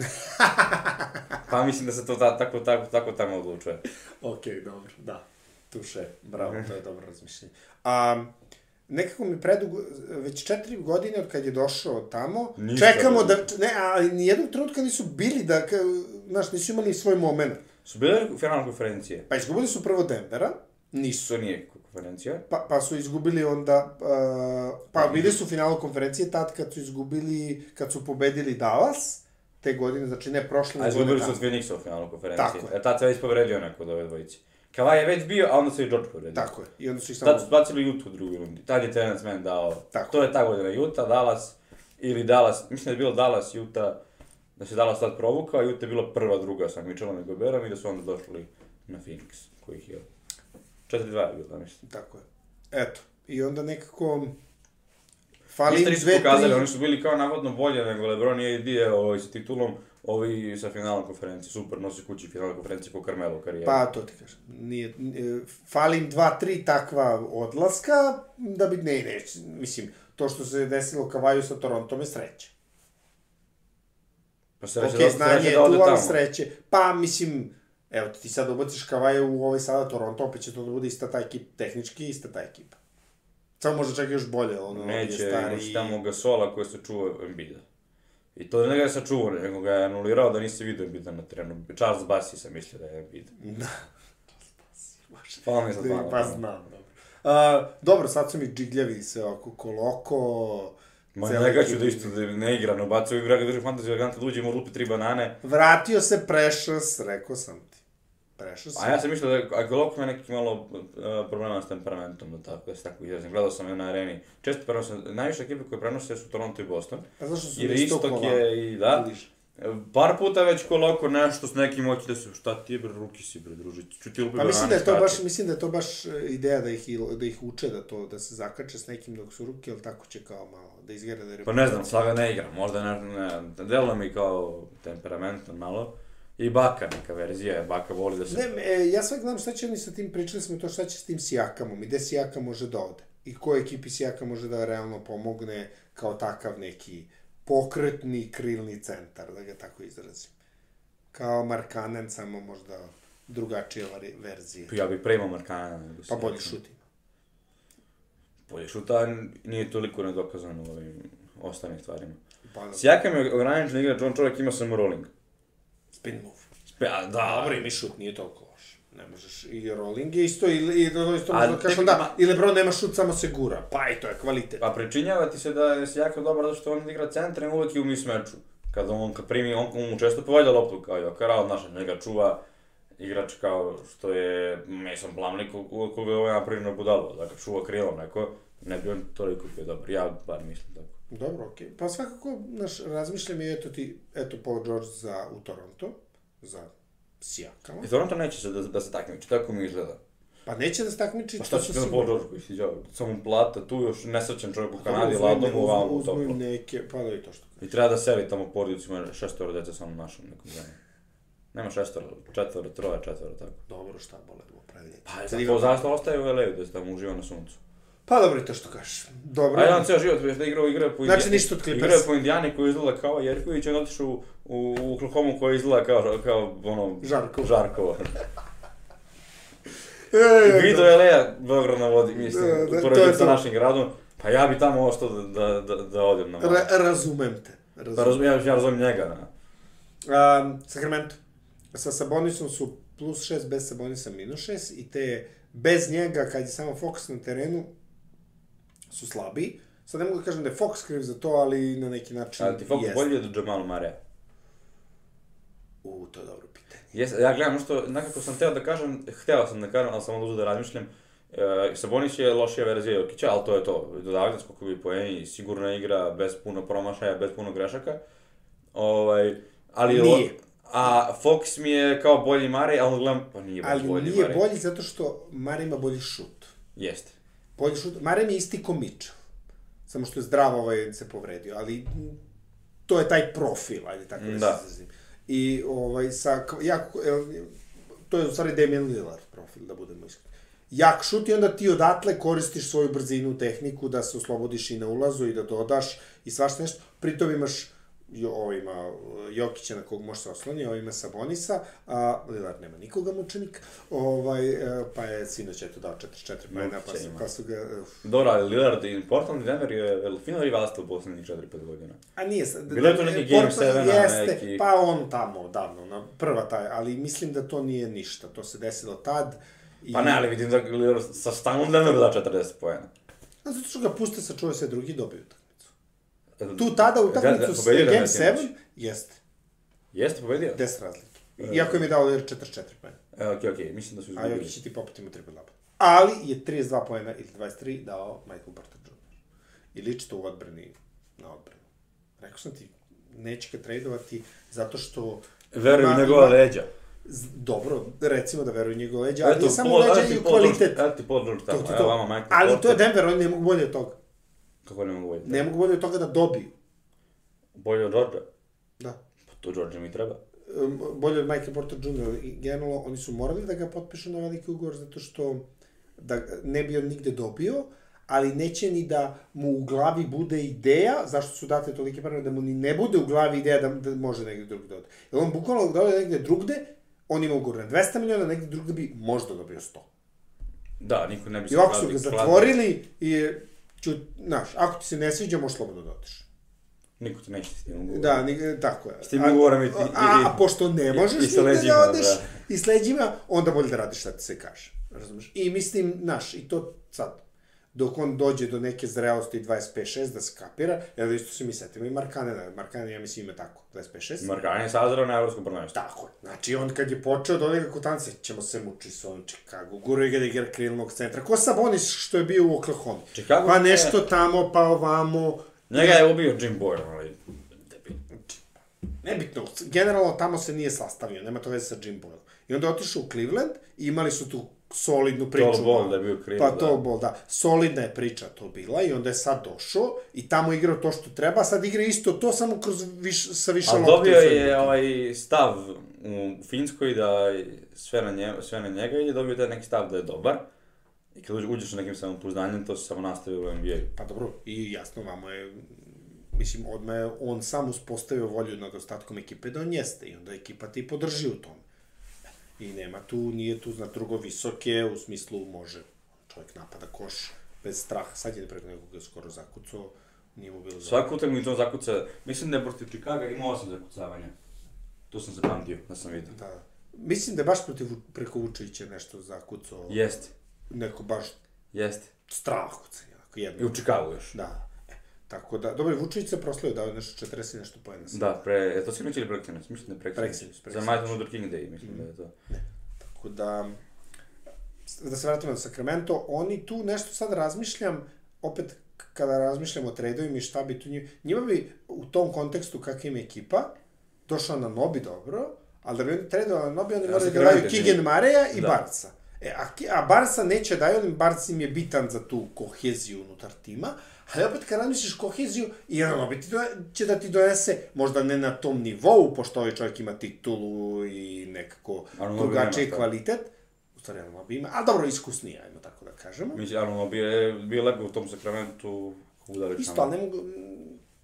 pa mislim da se to ta, tako, tako, tako tamo odlučuje. Okej, dobro, da. Tuše, bravo, to je dobro razmišljenje. A, nekako mi predugo, već četiri godine od kad je došao tamo, Ništa čekamo ne da, ne, a nijednog trenutka nisu bili da, ka, znaš, nisu imali svoj moment. Su bile finalne konferencije? Pa izgubili su prvo Denvera, nisu. To nije konferencija. Pa, pa su izgubili onda, uh, pa bili su finalu konferencije tad kad su izgubili, kad su pobedili Dallas, te godine, znači ne prošle A nego izgubili su od. Phoenixa u finalu konferencije. Tako je. E, tad se već povredio neko od ove dvojice. Kavaj je već bio, a onda se i George povredio. Tako je, i onda su ih samo... Tad su bacili Utah u drugoj rundi. Tad je Terence Mann dao... Tako. To je ta godina. Utah, Dallas, ili Dallas, mislim da je bilo Dallas, Utah, da se Dallas tad provukao, a Utah je bilo prva, druga sa Mitchellom i Goberom i da su onda došli na Phoenix, kojih je 4-2 je bilo, mislim. Tako je. Eto, i onda nekako... Fali im nisu pokazali, oni su bili kao navodno bolje nego LeBron i AD ovaj, sa titulom, ovi sa finalnom konferencije, super, nosi kući finalne konferencije ko Carmelo u karijeri. Pa, to ti kažem. Nije, nije, fali im dva, tri takva odlaska, da bi, ne, ne, mislim, to što se desilo Kavaju sa Torontom je sreća. pa sreće Okej, da, znanje sreće je da ode tu, tamo. sreće. Pa, mislim, evo ti sad ubaciš Kavaja u ovaj sada Toronto, opet će to da bude ista ta ekipa, tehnički ista ta ekipa. Samo možda čak još bolje, ono, Neće, je stari... imaš tamo Gasola koji se čuva Embida. I to ne ga je sačuvao, nego ga je anulirao da nisi vidio Embida na terenu. Charles Bassi sam mislio da je Embiid. Da. Hvala mi sad Ne, hvala. Pa znam, dobro. Uh, dobro, sad su mi džigljavi sve oko koloko. Ma njega ću da isto da ne igra, no bacio igra ga drži fantaziju, da uđe i mu lupi tri banane. Vratio se Precious, rekao sam ti. rešao si. A ja sam mislio da Agolok ima neki malo uh, problema s temperamentom, da, tako, da se tako izrazim. Gledao sam je na areni. Često prenose, najviše ekipe koje prenose su Toronto i Boston. Pa zašto su Jer na istok je i da. bliže? Par puta već koloko nešto s nekim hoće da se, šta ti je bre, ruki si bre, druže, ću ti lupi Pa mislim da je to baš, mislim da je to baš e, ideja da ih, da ih uče da to, da se zakače s nekim dok su ruke, ali tako će kao malo, da izgleda da je Pa ne znam, Sava ne igra, možda ne, ne, deluje mi kao temperamentan malo. I Baka neka verzija, Baka voli da se... Ne, e, ja sve gledam šta će oni sa tim, pričali smo to šta će s tim Sijakamom i gde Sijaka može da ode. I kojoj ekipi Sijaka može da realno pomogne kao takav neki pokretni krilni centar, da ga tako izrazim. Kao Markanen, samo možda drugačija verzija. Ja bih pre imao Markana. nego Pa si- bolji šut ima. Bolje šuta nije toliko nedokazan u ovim ostalim stvarima. Pa, Sijakam je ograničen igrač, on čovjek ima samo rolling. Spin move. Spe, a, da, Dobro, i šut nije toliko loš. Ne možeš, i rolling je isto, i, i to isto možda kažem tebi- da, ma- i Lebron nema šut, samo se gura. Pa i to je kvalitet. Pa pričinjava ti se da je Sijakam dobar zato što on igra centra i uvek je u mismeču. Kada on kad primi, on, on mu često povalja loptu kao Jokara, od naša njega čuva igrač kao što je Mason Plumlee ko- koga je ovaj na budalu, da ga čuva krilom neko, ne bi on toliko bio dobar, ja bar mislim tako. Dobro, okej. Pa svakako, naš, razmišljam i eto ti, eto Paul George za, u Toronto, za Sijakama. I Toronto neće se da, da se takmiči, tako mi izgleda. Pa neće da se takmiči, Pa šta će na Paul George koji si iđao, samo plata, tu još nesrećan čovjek u Kanadi, ladom u Uzmu im toplo. neke, pa da i to što. I treba da seli tamo porodicu, ima šestoro dece samo našom nekom zemlju. Nema šestoro, četvoro, troje, četvoro, tako. Dobro, šta bole da upravljanje. Pa, zato zašto ostaje u LA da se tamo uživa na suncu. Pa dobro i to što kažeš. Dobro. A ja ceo život već da igrao igre po Znači, ništa od Clippersa. Igrao je po Indijani koji izgleda kao Jerković, on otišao u, u, u Oklahoma koji izgleda kao, kao ono... Žarkovo. Žarkovo. E, I video je Leja, Beograd na vodi, mislim, Da, da, to je uporedio sa našim gradom. Pa ja bi tamo ostao da, da, da, da odem na. Ra razumem te. Pa Razumem. razum, ja, ja razumem njega, da. Um, Sacramento. Sa Sabonisom su plus 6, bez Sabonisa minus 6 i te bez njega, kad je samo Fox na terenu, su slabiji. Sad ne mogu da kažem da je Fox kriv za to, ali na neki način A ti Fox jest. bolji od Jamal Marea. U, to je dobro pitanje. Jes, ja gledam što, nekako sam teo da kažem, hteo sam da kažem, ali sam oduzeo da razmišljam. E, Sabonis je lošija verzija Jokića, ali to je to. Dodavlja skokovi poeni, sigurna igra, bez puno promašaja, bez puno grešaka. Ovaj, ali... Nije. A Fox mi je kao bolji Mare, ali gledam, pa nije baš Ali bolji nije Mare. bolji zato što Mare ima bolji šut. Jeste. Bolji šut. Mare mi je isti ko Mitchell. Samo što je zdrav ovaj se povredio, ali to je taj profil, ajde tako da, Da. se izrazim. I ovaj, sa, jako, to je u stvari Damian Lillard profil, da budemo iskreni. Jak šut i onda ti odatle koristiš svoju brzinu, tehniku, da se oslobodiš i na ulazu i da dodaš i svašta nešto. Pritom imaš ovo ima Jokića na kog može se osloni, ovo ima Sabonisa, a Lillard nema nikoga mučenika, ovaj, e, pa je sinoć eto dao 44 pojena, pa su, pa su ga, uf. Dobro, ali Lillard i Portland Denver je je fino rivalstvo u poslednjih 4-5 godina. A nije. Bilo je to neki game Portland sevena, Jeste, neki- pa on tamo, davno, na prva taj, ali mislim da to nije ništa. To se desilo tad. I... Pa ne, ali vidim da Lillard sa stalnom Denveru da 40 pojena. A zato što ga puste sa čuje se drugi dobiju utakmicu. Tu tada utakmicu s Game Messi sinoć. 7, jeste, Jeste pobedio? 10 razlike. Iako im je dao 44 pojena. E, okej, okej, mislim da su A izgubili. Jokić će ti poput ima triple double. Ali je 32 pojena ili 23 dao Michael Porter Jr. I liči to u odbrani na odbranu. Rekao sam ti, neće ga tradovati zato što... Verujem njegova leđa. Dobro, recimo da veruju u njegove leđa, ali nije samo leđa eto i kvalitet. Eto Paul George To, tamo, to, evo vama Michael Ali to je. Denver, oni ne mogu bolje od toga. Kako ne mogu bolje? Ne mogu bolje od toga da dobiju. Bolje od Georgea? Da. Pa to George mi treba. Bolje od Michael Porter Jr. I generalno, oni su morali da ga potpišu na veliki ugovor zato što da ne bi on nigde dobio, ali neće ni da mu u glavi bude ideja, zašto su date tolike pare, da mu ni ne bude u glavi ideja da, da može negde drugde da ode. Jer on bukvalno da ode negde drugde, on ima ugovor na 200 miliona, negde drugde bi možda dobio 100. Da, niko ne bi se I ovako su ga zatvorili i, ču, znaš, ako ti se ne sviđa, možeš slobodno da odeš. Niko ti neće s tim ugovorom. Da, ni, tako je. S tim A- ugovorom i- i- A, i- a pošto ne možeš i sa nigde leđima, da odeš, da. i s leđima, onda bolje da radiš šta ti se kaže. Razumeš? I mislim, znaš, i to sad, dok on dođe do neke zrelosti 25-6 da skapira, jer isto se mi setimo i Markanena, Markanen ja mislim ima tako, 25-6. Markan je sazrao na evropskom prvenstvu. Tako je. Znači, on kad je počeo da odigra kod tance, ćemo se muči sa ovom Chicago, guru ga da igra krilnog centra, ko Sabonis što je bio u Oklahoma. Chicago pa je- nešto tamo, pa ovamo. Njega je ubio Jim Boyle, ali... debil. Nebitno, generalno tamo se nije sastavio, nema to veze sa Jim Boyle. I onda je otišao u Cleveland i imali su tu solidnu priču. Tall ball da je bio krivo, Pa da. to bol, da. Solidna je priča to bila i onda je sad došao i tamo igrao to što treba, a sad igra isto to samo kroz viš, sa više lopte u dobio je ovaj stav u Finskoj da sve na, nje, sve na njega i je dobio taj neki stav da je dobar. I kad uđe- uđeš sa nekim samopouzdanjem, to se samo nastavi u NBA. Pa dobro, i jasno, vamo je, mislim, odmah je on sam uspostavio volju nad ostatkom ekipe da on jeste i onda ekipa ti podrži u tome. I nema tu, nije tu, zna, drugo visoke, u smislu može čovjek napada koš bez straha. Sad je preko nekoga skoro zakucao, nije mu bilo. Svaku utakmicu on zakuca, mislim da je protiv Chicaga imao osam zakucavanja. To sam zapamtio, da sam vidio. Da. Mislim da je baš protiv preko Vučevića nešto zakucao. Jeste, Neko baš jeste. strah kucanje, onako I jedno. u Chicagu još. Da. Tako da, dobro, Vučević se proslavio, dao je nešto 40 i nešto pojena. Da, pre, to sinoć ili preksinoć? Mislim da je preksinoć. Preksinoć, Za. Martin Luther King Day, mislim da je to. Tako da, da se vratimo na Sacramento, oni tu nešto sad razmišljam, opet kada razmišljam o tradovima i šta bi tu njima, njima bi u tom kontekstu kakva im je ekipa, došao na Nobi dobro, ali da bi oni tradovali na Nobi, oni moraju da daju nije. Kigen Mareja i Da. Barca. E, a, a Barca neće daju, ali Barca im je bitan za tu koheziju unutar tima, ali opet kad razmisliš koheziju, i jedan do, će da ti donese, možda ne na tom nivou, pošto ovaj čovjek ima titulu i nekako drugačiji kvalitet, u stvari Nobi ima, ali dobro iskusniji, ajmo tako da kažemo. Mislim, Arnold je bio lepo u tom Sakramentu udalično. Isto, ali ne mogu,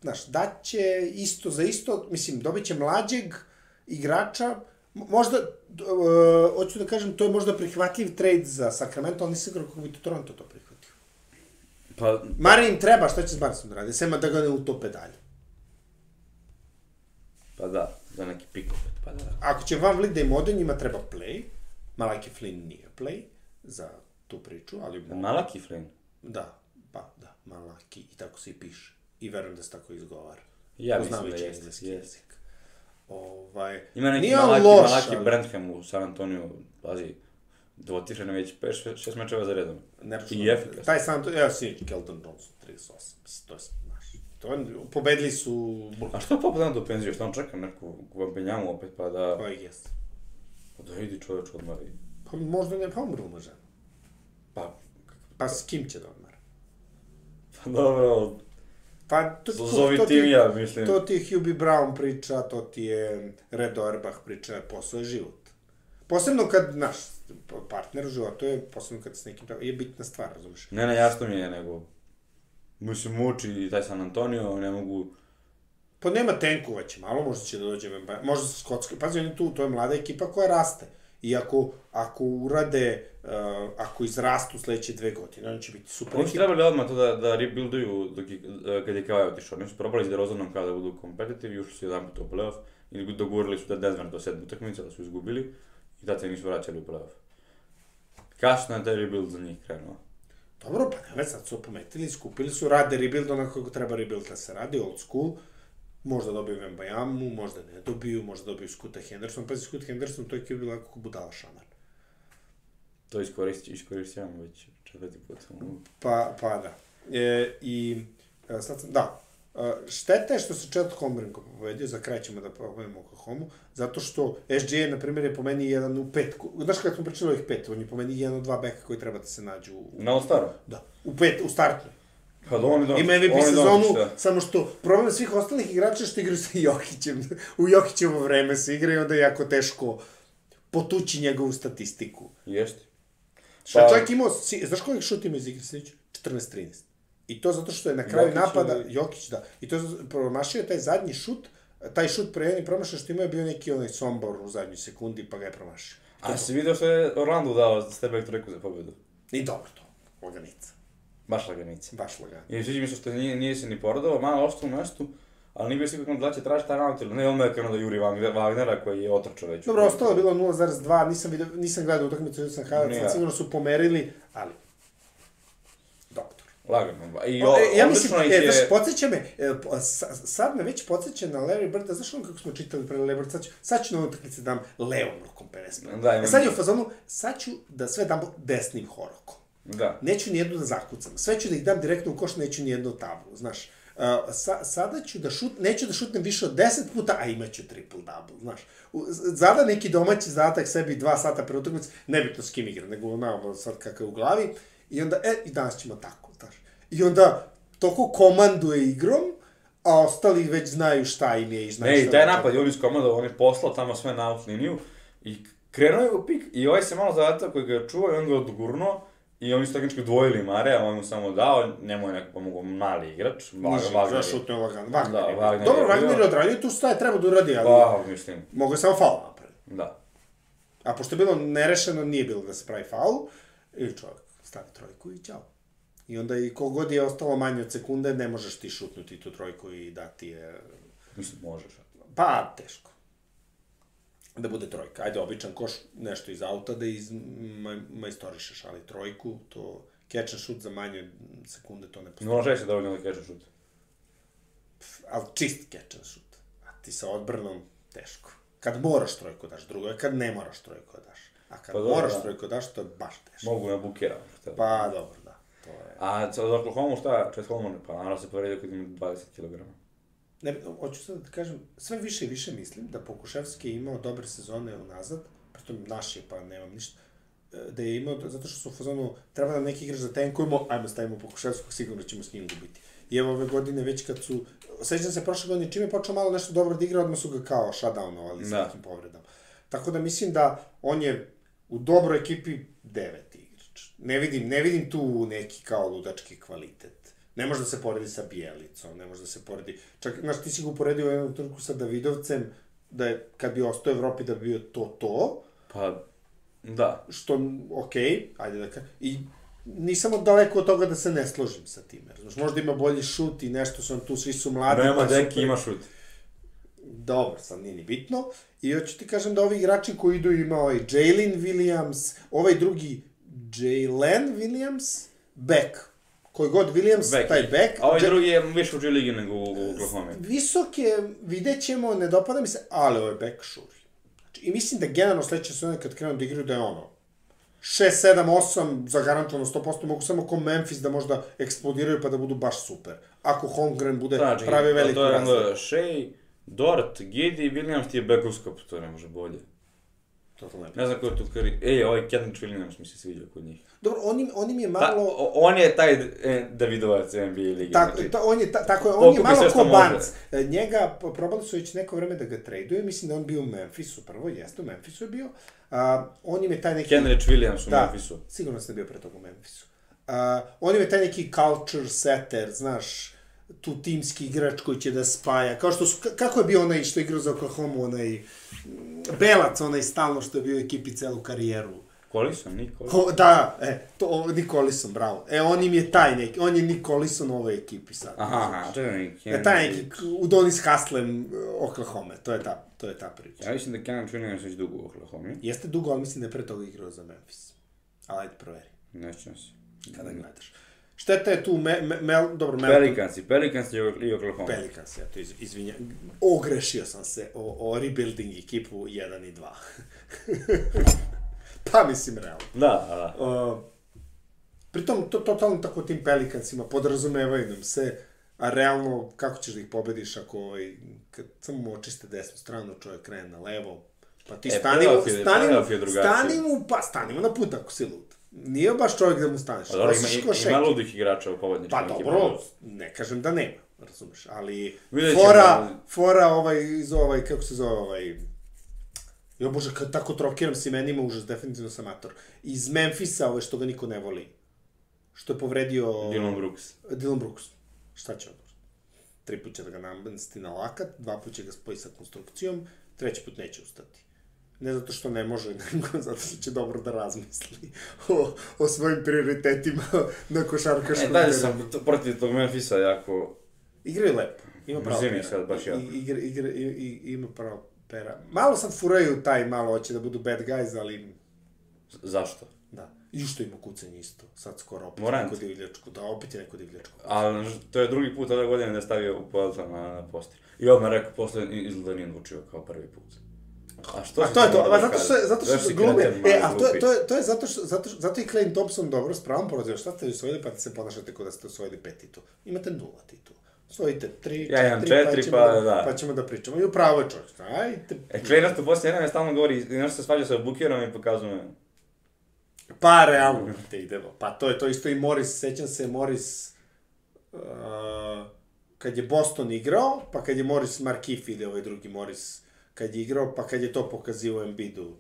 znaš, daće isto za isto, mislim, dobit će mlađeg igrača, možda, e, hoću da kažem, to je možda prihvatljiv trade za Sacramento, ali nisam kako bi to Toronto to prihvatio. Pa, Mari im treba, šta će s Barsom da radi, sema da ga ne utope dalje. pa da, za neki pik opet, pa da. Ako će Van Vliet da im ode, njima treba play, Malaki Flynn nije play za tu priču, ali... Malaki Flynn. Da, pa da, Malaki, i tako se i piše. I verujem da se tako izgovara. Ja mislim da jeste, engleski jezik. Ovaj, Ima neki Malaki, loš, Malaki ali- Brantham u San Antonio, pazi, dvotišan je već pet, šest, šest mečeva za redom. Nerčno. I efikasno. Taj sam, evo si Kelton Johnson, 38, mislim, to je, znaš, to je, pobedili su, A što Pop dan do penzije, što on čeka neku vampenjamu opet, pa da, pa i jes. pa da idi čovječ odmari. Pa možda ne, pa umru može. Pa, Pa s kim će da odmara? pa dobro, Pa to, to, zovi to tim ti, ja, mislim. to ti je Hubie Brown priča, to ti je Red Auerbach priča, posao je život. Posebno kad, znaš, partner u životu je, posebno kad s nekim, tako- je bitna stvar, razumiješ? Ne, ne, jasno mi je, nego... Mislim, muči i taj San Antonio, ne mogu... Pa nema tenkova će malo, možda će da dođe Vemba, možda sa Skotske, pazi, on je tu, to je mlada ekipa koja raste. I ako, ako urade, uh, ako izrastu sledeće dve godine, on će biti super Oni su trebali odmah to da, da rebuilduju dok je, eh, kad je Kawhi otišao. Oni su probali s DeRozanom kao da budu competitive i ušli su jedan put u playoff. I dogurili su da Denver do sedme utakmice, da su izgubili. I tad se nisu vraćali u playoff. Kasno je taj rebuild za njih krenuo. Dobro, pa ne, sad su opometili, skupili su, rade rebuild onako kako treba rebuild da se radi, old school. Možda dobiju Vembajamu, možda ne dobiju, možda dobiju Skuta Henderson. Pazi, Skut Henderson, to je ekipa bila kako budala šamar. To iskoristi, iskoristujemo već četvrti put. Pa, pa da. E, I e, sad sam, da, šteta je što se Chet Holmgren povedio, za kraj ćemo da pogledamo Oklahoma, zato što SGA, na primjer, je po meni jedan u petku. Znaš kako smo pričali ovih pet, on je po meni jedan od dva beka koji treba da se nađu u... Na All-Staru? Da, u pet, u startu. Pa da oni donosi. Ima MVP sezonu, da. samo što problem svih ostalih igrača što igraju sa Jokićem. u Jokićevo vreme se igraju, onda je jako teško potući njegovu statistiku. Jeste. Šta Pa- čak imao, si, znaš koliko šut ima iz igre slijedeće? 14-13. I to zato što je na kraju Jokić napada, ili- Jokić, da. I to je promašio taj zadnji šut, taj šut pre jedni promašao što imao je bio neki onaj sombor u zadnjoj sekundi, pa ga je promašio. A si vidio što je Orlando dao step back trojku za pobedu? I dobro to, laganica. Baš lagenici. Baš lagano. I sviđa mi se što nije, nije se ni porodao, malo ostao u mestu, ali nije bio siguran da će tražiti taj round ili ne, on je krenuo da juri Wagner- Wagnera koji je otrčao već. Dobro, ostalo je bilo 0,2, nisam, vidio, nisam gledao utakmicu, nisam ali sigurno su pomerili, ali... Lagano. I O, o, e, ja mislim, e, je... znaš, podsjeća me, e, sad me već podsjeća na Larry Birda, znaš ono kako smo čitali pre Larry Bird, sad ću, sad ću na utakmici da dam levom rukom 50 Da, e, imam- sad je u fazonu, sad ću da sve dam desnim horokom. Da. Neću ni jednu da zakucam. Sve ću da ih dam direktno u koš, neću ni jednu tablu, znaš. Uh, sa, sada ću da šut, neću da šutnem više od 10 puta, a imaću triple double, znaš. U, zada neki domaći zadatak sebi dva sata pre utakmice, nebitno s kim igram, nego ono sad kakav je u glavi, i onda, e, i danas ćemo tako. I onda, toko komanduje igrom, a ostali već znaju šta im je i znaju Ne, i taj da napad je on iskomandao, on je poslao tamo sve na out liniju i krenuo je u pik i ovaj se malo zadatak koji ga je čuo i on ga odgurnuo i oni su tehnički dvojili Mare, a on mu samo dao, njemu je neko pomogao mali igrač, Niže, Wagner za je- šutne Wagner. Wagner Da, je. Wagner Dobro, je Wagner je odradio tu šta je treba da uradi, ali Pa, mislim, mogu je samo faul napraviti. da. A pošto je bilo nerešeno, nije bilo da se pravi faul, i čovjek stavi trojku i ćao. I onda i kogod je ostalo manje od sekunde, ne možeš ti šutnuti tu trojku i dati je... Mislim, možeš. Pa, teško. Da bude trojka. Ajde, običan koš, nešto iz auta da iz maj, majstorišeš, ali trojku, to catch and shoot za manje sekunde, to ne postoji. 0-6 je dovoljno da kažeš šut. ali čist catch and shoot. A ti sa odbranom, teško. Kad moraš trojku daš, drugo je kad ne moraš trojku daš. A kad Pa moraš da. trojku daš, to je baš teško. Mogu na bukera. da. Pa, dobro, da. To je... A za Oklahoma šta? Čest Holman, pa naravno se povredio kad ima 20 kg. Ne, hoću sad da kažem, sve više i više mislim da Pokuševski je imao dobre sezone unazad, pritom naš je, pa nemam ništa, e, da je imao, zato što su u fazonu, treba nam neki igrač da tenkujemo, ajmo stavimo Pokuševskog, sigurno ćemo s njim gubiti. I evo ove godine već kad su, sećam se prošle godine, čim je počeo malo nešto dobro da igra, odmah su ga kao shutdownovali sa Da. nekim povredama. Tako da mislim da on je u dobroj ekipi deveti. Ne vidim, ne vidim tu neki kao ludački kvalitet. Ne može da se poredi sa Bijelicom, ne može da se poredi... Čak, znaš, ti si ga uporedio u jednom trenutku sa Davidovcem, da je, kad bi ostao u Evropi, da bi bio to to, Pa, da. što, okej, ajde da ka... I nisam od daleko od toga da se ne složim sa time. Znaš, možda ima bolji šut i nešto on tu, svi su mladi. Nema pa deki, super. ima šut. Dobro, sad nije ni bitno. I hoću ti kažem da ovi igrači koji idu ima ovaj Jalen Williams, ovaj drugi Jalen Williams, back. Koji god Williams, Back. taj back. A ovaj drugi je više u G-ligi nego u Oklahoma. Visok je, vidjet ćemo, ne dopada mi se, ali ovaj back šuri. Znači, I mislim da generalno sledeće sezone kad krenu da igraju da je ono, 6, 7, 8, zagarantovano 100%, mogu samo ko Memphis da možda eksplodiraju pa da budu baš super. Ako Holmgren bude Znači, pravi veliku to je razliku. onda Shea, Dort, Giddy, Williams ti je back uskop, to ne može bolje. Totalno ne. Ne znam ko je tu kari... Ej, ovaj Kendrick Williams mi se sviđa kod njih. Dobro, on im, on im je Ta, malo... o- on je taj e, Davidovac NBA ligi. Tako, znači, ta, on je, ta, tako je, on je malo ko. Barnes. E, Njega, probali su već neko vreme da ga traduju, mislim da on bio u Memphisu prvo, jeste, u Memphisu je bio. A, on im je taj neki... Kendrick Williams u da, Memphisu. sigurno sam bio pre toga u Memphisu. A, on im je taj neki culture setter, znaš, tu timski igrač koji će da spaja, kao što su, ka- kako je bio onaj što je igrao za Oklahoma, onaj mm, Belac, onaj stalno što je bio u ekipi celu karijeru. Collison, Nikola. Ko, da, e, to, o, Nikolison, bravo. E, on im je taj neki, on je Nikolison u ovoj ekipi sad. Aha, aha, čekaj, E, taj neki, u Donis Haslem, Oklahoma, to je ta, to je ta priča. Ja mislim da Kendrick Williams već dugo u Oklahoma. Jeste dugo, ali mislim da je pre toga igrao za Memphis. Ali ajde, proveri, Nećem se. kada gledaš. Šteta je tu, me, me, Mel, dobro, Mel, Pelicansi, Pelicansi i Oklahoma. Pelicans, ja to iz, izvinjam. Ogrešio sam se o, o rebuilding ekipu 1 i 2. pa mislim, realno. Da, da, da. Uh, pritom, to totalno tako tim pelikancima podrazumevaju nam se, a realno, kako ćeš da ih pobediš ako ovaj, kad samo očiste desnu stranu, čovjek krene na levo, pa ti E, stani mu, stani mu, stani mu, pa stani mu na put ako si lud. Nije baš čovjek da mu staneš. Pa dobro, ima, ima ludih igrača u pobedničkim Pa dobro, ne kažem da nema, razumeš, ali Vidjet fora, fora ovaj, iz ovaj, kako se zove ovaj, Jo bože, kad tako trokiram s imenima, užas, definitivno sam mator. Iz Memfisa, ovaj, što ga niko ne voli. Što je povredio... Dylan Brooks. Dylan Brooks. Šta će on? Tri put će da ga namesti na lakat, dva put će ga spoji sa konstrukcijom, treći put neće ustati. Ne zato što ne može, nego zato što će dobro da razmisli o, o svojim prioritetima na košarkaškom E, dalje terenu. sam protiv tog Memphisa jako... Igraju lepo. Ima pravo pera. sad baš jako. I, igra, igra, i, i, ima pravo pera. Malo sad furaju taj, malo hoće da budu bad guys, ali Zašto? da. I što ima kucanje isto, sad skoro opet Morant. neko divljačko, da, opet je neko divljačko. Ali to je drugi put ove godine da je stavio Pelton na, na poster. I odmah rekao, posle izgleda nije odlučio kao prvi put. A što A to je to, a zato što, je- zato što si glume, e, a to je, to je, to je zato što, zato što, zato i Clay Thompson dobro, s pravom proziva, šta ste osvojili pa se ponašate kao da ste osvojili pet titul. Imate nula titul. Osvojite tri, Ja imam četiri, ćemo pa da, da. pa ćemo da pričamo. I upravo je čovjek, ajde. E, Klejnast u posljednje vreme stalno govori, nešto se svađa sa Bukirom i pokazuje. Pa, realno, brate, idemo. Pa to je to isto i Morris, sećam se Morris, uh, kad je Boston igrao, pa kad je Morris Markif ili ovaj drugi Morris, kad je igrao, pa kad je to pokazio Embiidu.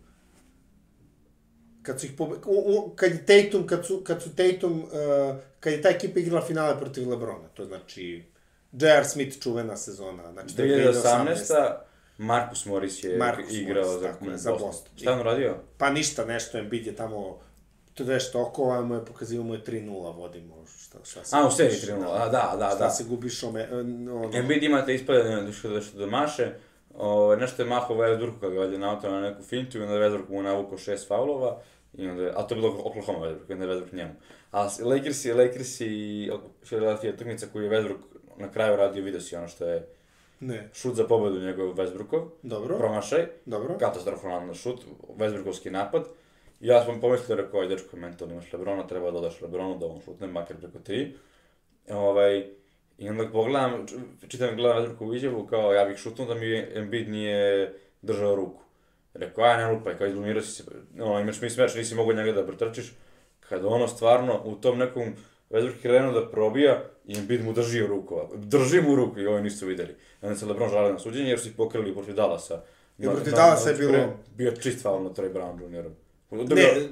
Kad su ih pobe... u, u, kad je Tatum, kad su, kad su Tatum, uh, kad je ta ekipa igrala finale protiv Lebrona, to znači J.R. Smith čuvena sezona, znači to je 2018. Marcus Morris je Marcus igrao Morris, za, tako Boston. za Boston. Šta on radio? Pa ništa, nešto, Embiid je tamo to nešto oko, a mu je pokazivao mu je 3-0 vodimo, šta, šta se A, u seriji gubiš, 3-0, a, da, da, Šta da. se gubiš, ome, ono, Embiid ima te ispade nešto da što da maše, o, nešto je mahao Westbrooku kad ga valjda nautao na neku fintu i onda je Westbrook mu navukao šest faulova, i onda je, a to je bilo Oklahoma Westbrook, onda je Westbrook njemu. A Lakers i Lakers i Philadelphia utakmica koju je Westbrook na kraju radio, vidio si ono što je ne, šut za pobedu njegov Westbrookov, dobro, promašaj, dobro, katastrofalan šut, Westbrookovski napad. I ja sam pomislio, rekao, aj dečko, mentalno imaš Lebrona, treba da dodaš Lebronu da on šutne, makar preko tri. Ovaj, I onda pogledam, čitam gledam Westbrookovu izjavu, kao ja bih šutnuo da mi Embiid nije držao ruku. Rekao, aj ne lupaj, kao izlumirao si se, ono, imaš mi smeč, nisi mogao njega da pretrčiš. Kada ono stvarno u tom nekom Westbrook krenuo da probija i Embiid mu držio ruku, drži mu ruku i ovo nisu videli. Onda se Lebron žalio na suđenje jer su ih pokrili protiv Dallasa. I protiv Dallasa je bilo- Bio čist faul na Trey Brown Junioru. Ne,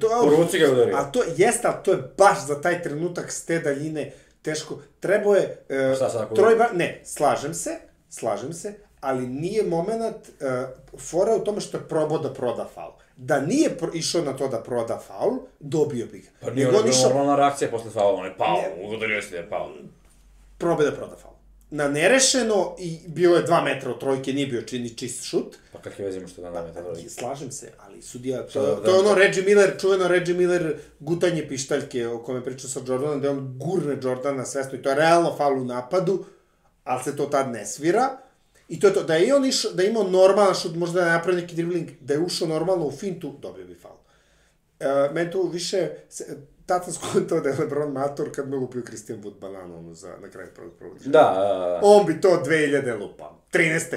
to- ruci ga udario. a to jeste, ali to je baš za taj trenutak s te daljine teško, trebao je, e, Šta sad ako- Troy Brown, ne, slažem se, slažem se, ali nije moment, uh, fora u tome što je probao da proda faul. Da nije pro, išao na to da proda faul, dobio bi ga. Pa nije ono išao, normalna reakcija posle faula, on je pao, udario si da je pao. probe da proda faul. Na nerešeno i bilo je dva metra od trojke, nije bio čini čist šut. Pa kakve veze ima što da nam je to Slažem se, ali sudija, to, Šta, to je da- ono Reggie Miller, čuveno Reggie Miller gutanje pištaljke o kome pričao sa Jordanom, da on gurne Jordana svesno i to je realno faul u napadu, ali se to tad ne svira. I to je to, da je on išao, da je imao normalan šut, možda da je napravio neki dribling, da je ušao normalno u fintu, dobio bi faul. E, meni to više, se, tad sam skontao da je LeBron mator kad me lupio Christian Wood bananu ono, za, na kraju prvog prvog. Da, da. On bi to 2000 lupao. 13.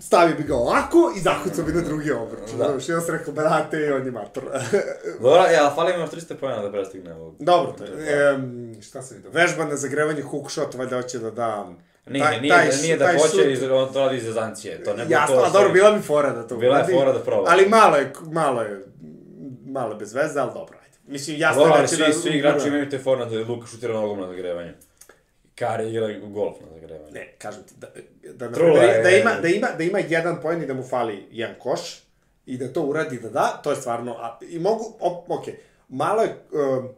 Stavio bi ga ovako i zakucao bi na drugi obruč. Da. I onda sam rekao, brate, on je mator. Dobro, ali fali mi još 300 pojena da prestigne ovog. Dobro, to je. Um, šta sam vidio? Vežba na zagrevanje hook shot, valjda hoće da da... Nije, taj- nije, taj nije da taj hoće, šut- iz, on to radi iz zezancije. To ne Jasno, to dobro, bila bi fora da to Bila je fora da proba. Ali malo je, malo je, malo je bez veze, ali dobro. Mislim, jasno je ali da svi, da... svi igrači imaju te forme da Luka šutira nogom na zagrevanju. Kari igra golf na zagrevanju. Ne, kažem ti, da, da, na Trula je- da, ima, da, ima, da ima jedan poen i da mu fali jedan koš i da to uradi da da, to je stvarno, a, i mogu, op, ok, malo je, um,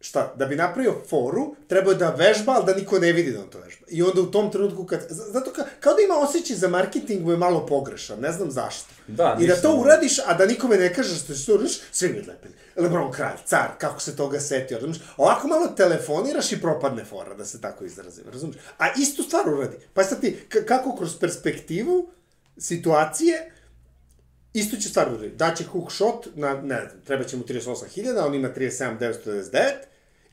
šta, da bi napravio foru, treba da vežba, ali da niko ne vidi da on to vežba. I onda u tom trenutku, kad, zato ka, kao da ima osjećaj za marketing mu je malo pogrešan, ne znam zašto. Da, I da to uradiš, a da nikome ne kažeš što si to uradiš, svi mi odlepili. Lebron kralj, car, kako se toga setio, razumiješ? Ovako malo telefoniraš i propadne fora, da se tako izrazim, razumiješ? A istu stvar uradi. Pa sad ti, kako kroz perspektivu situacije, isto će stvar uradi. Daće hook shot, na, ne znam, treba će mu 38.000, on ima 37.999,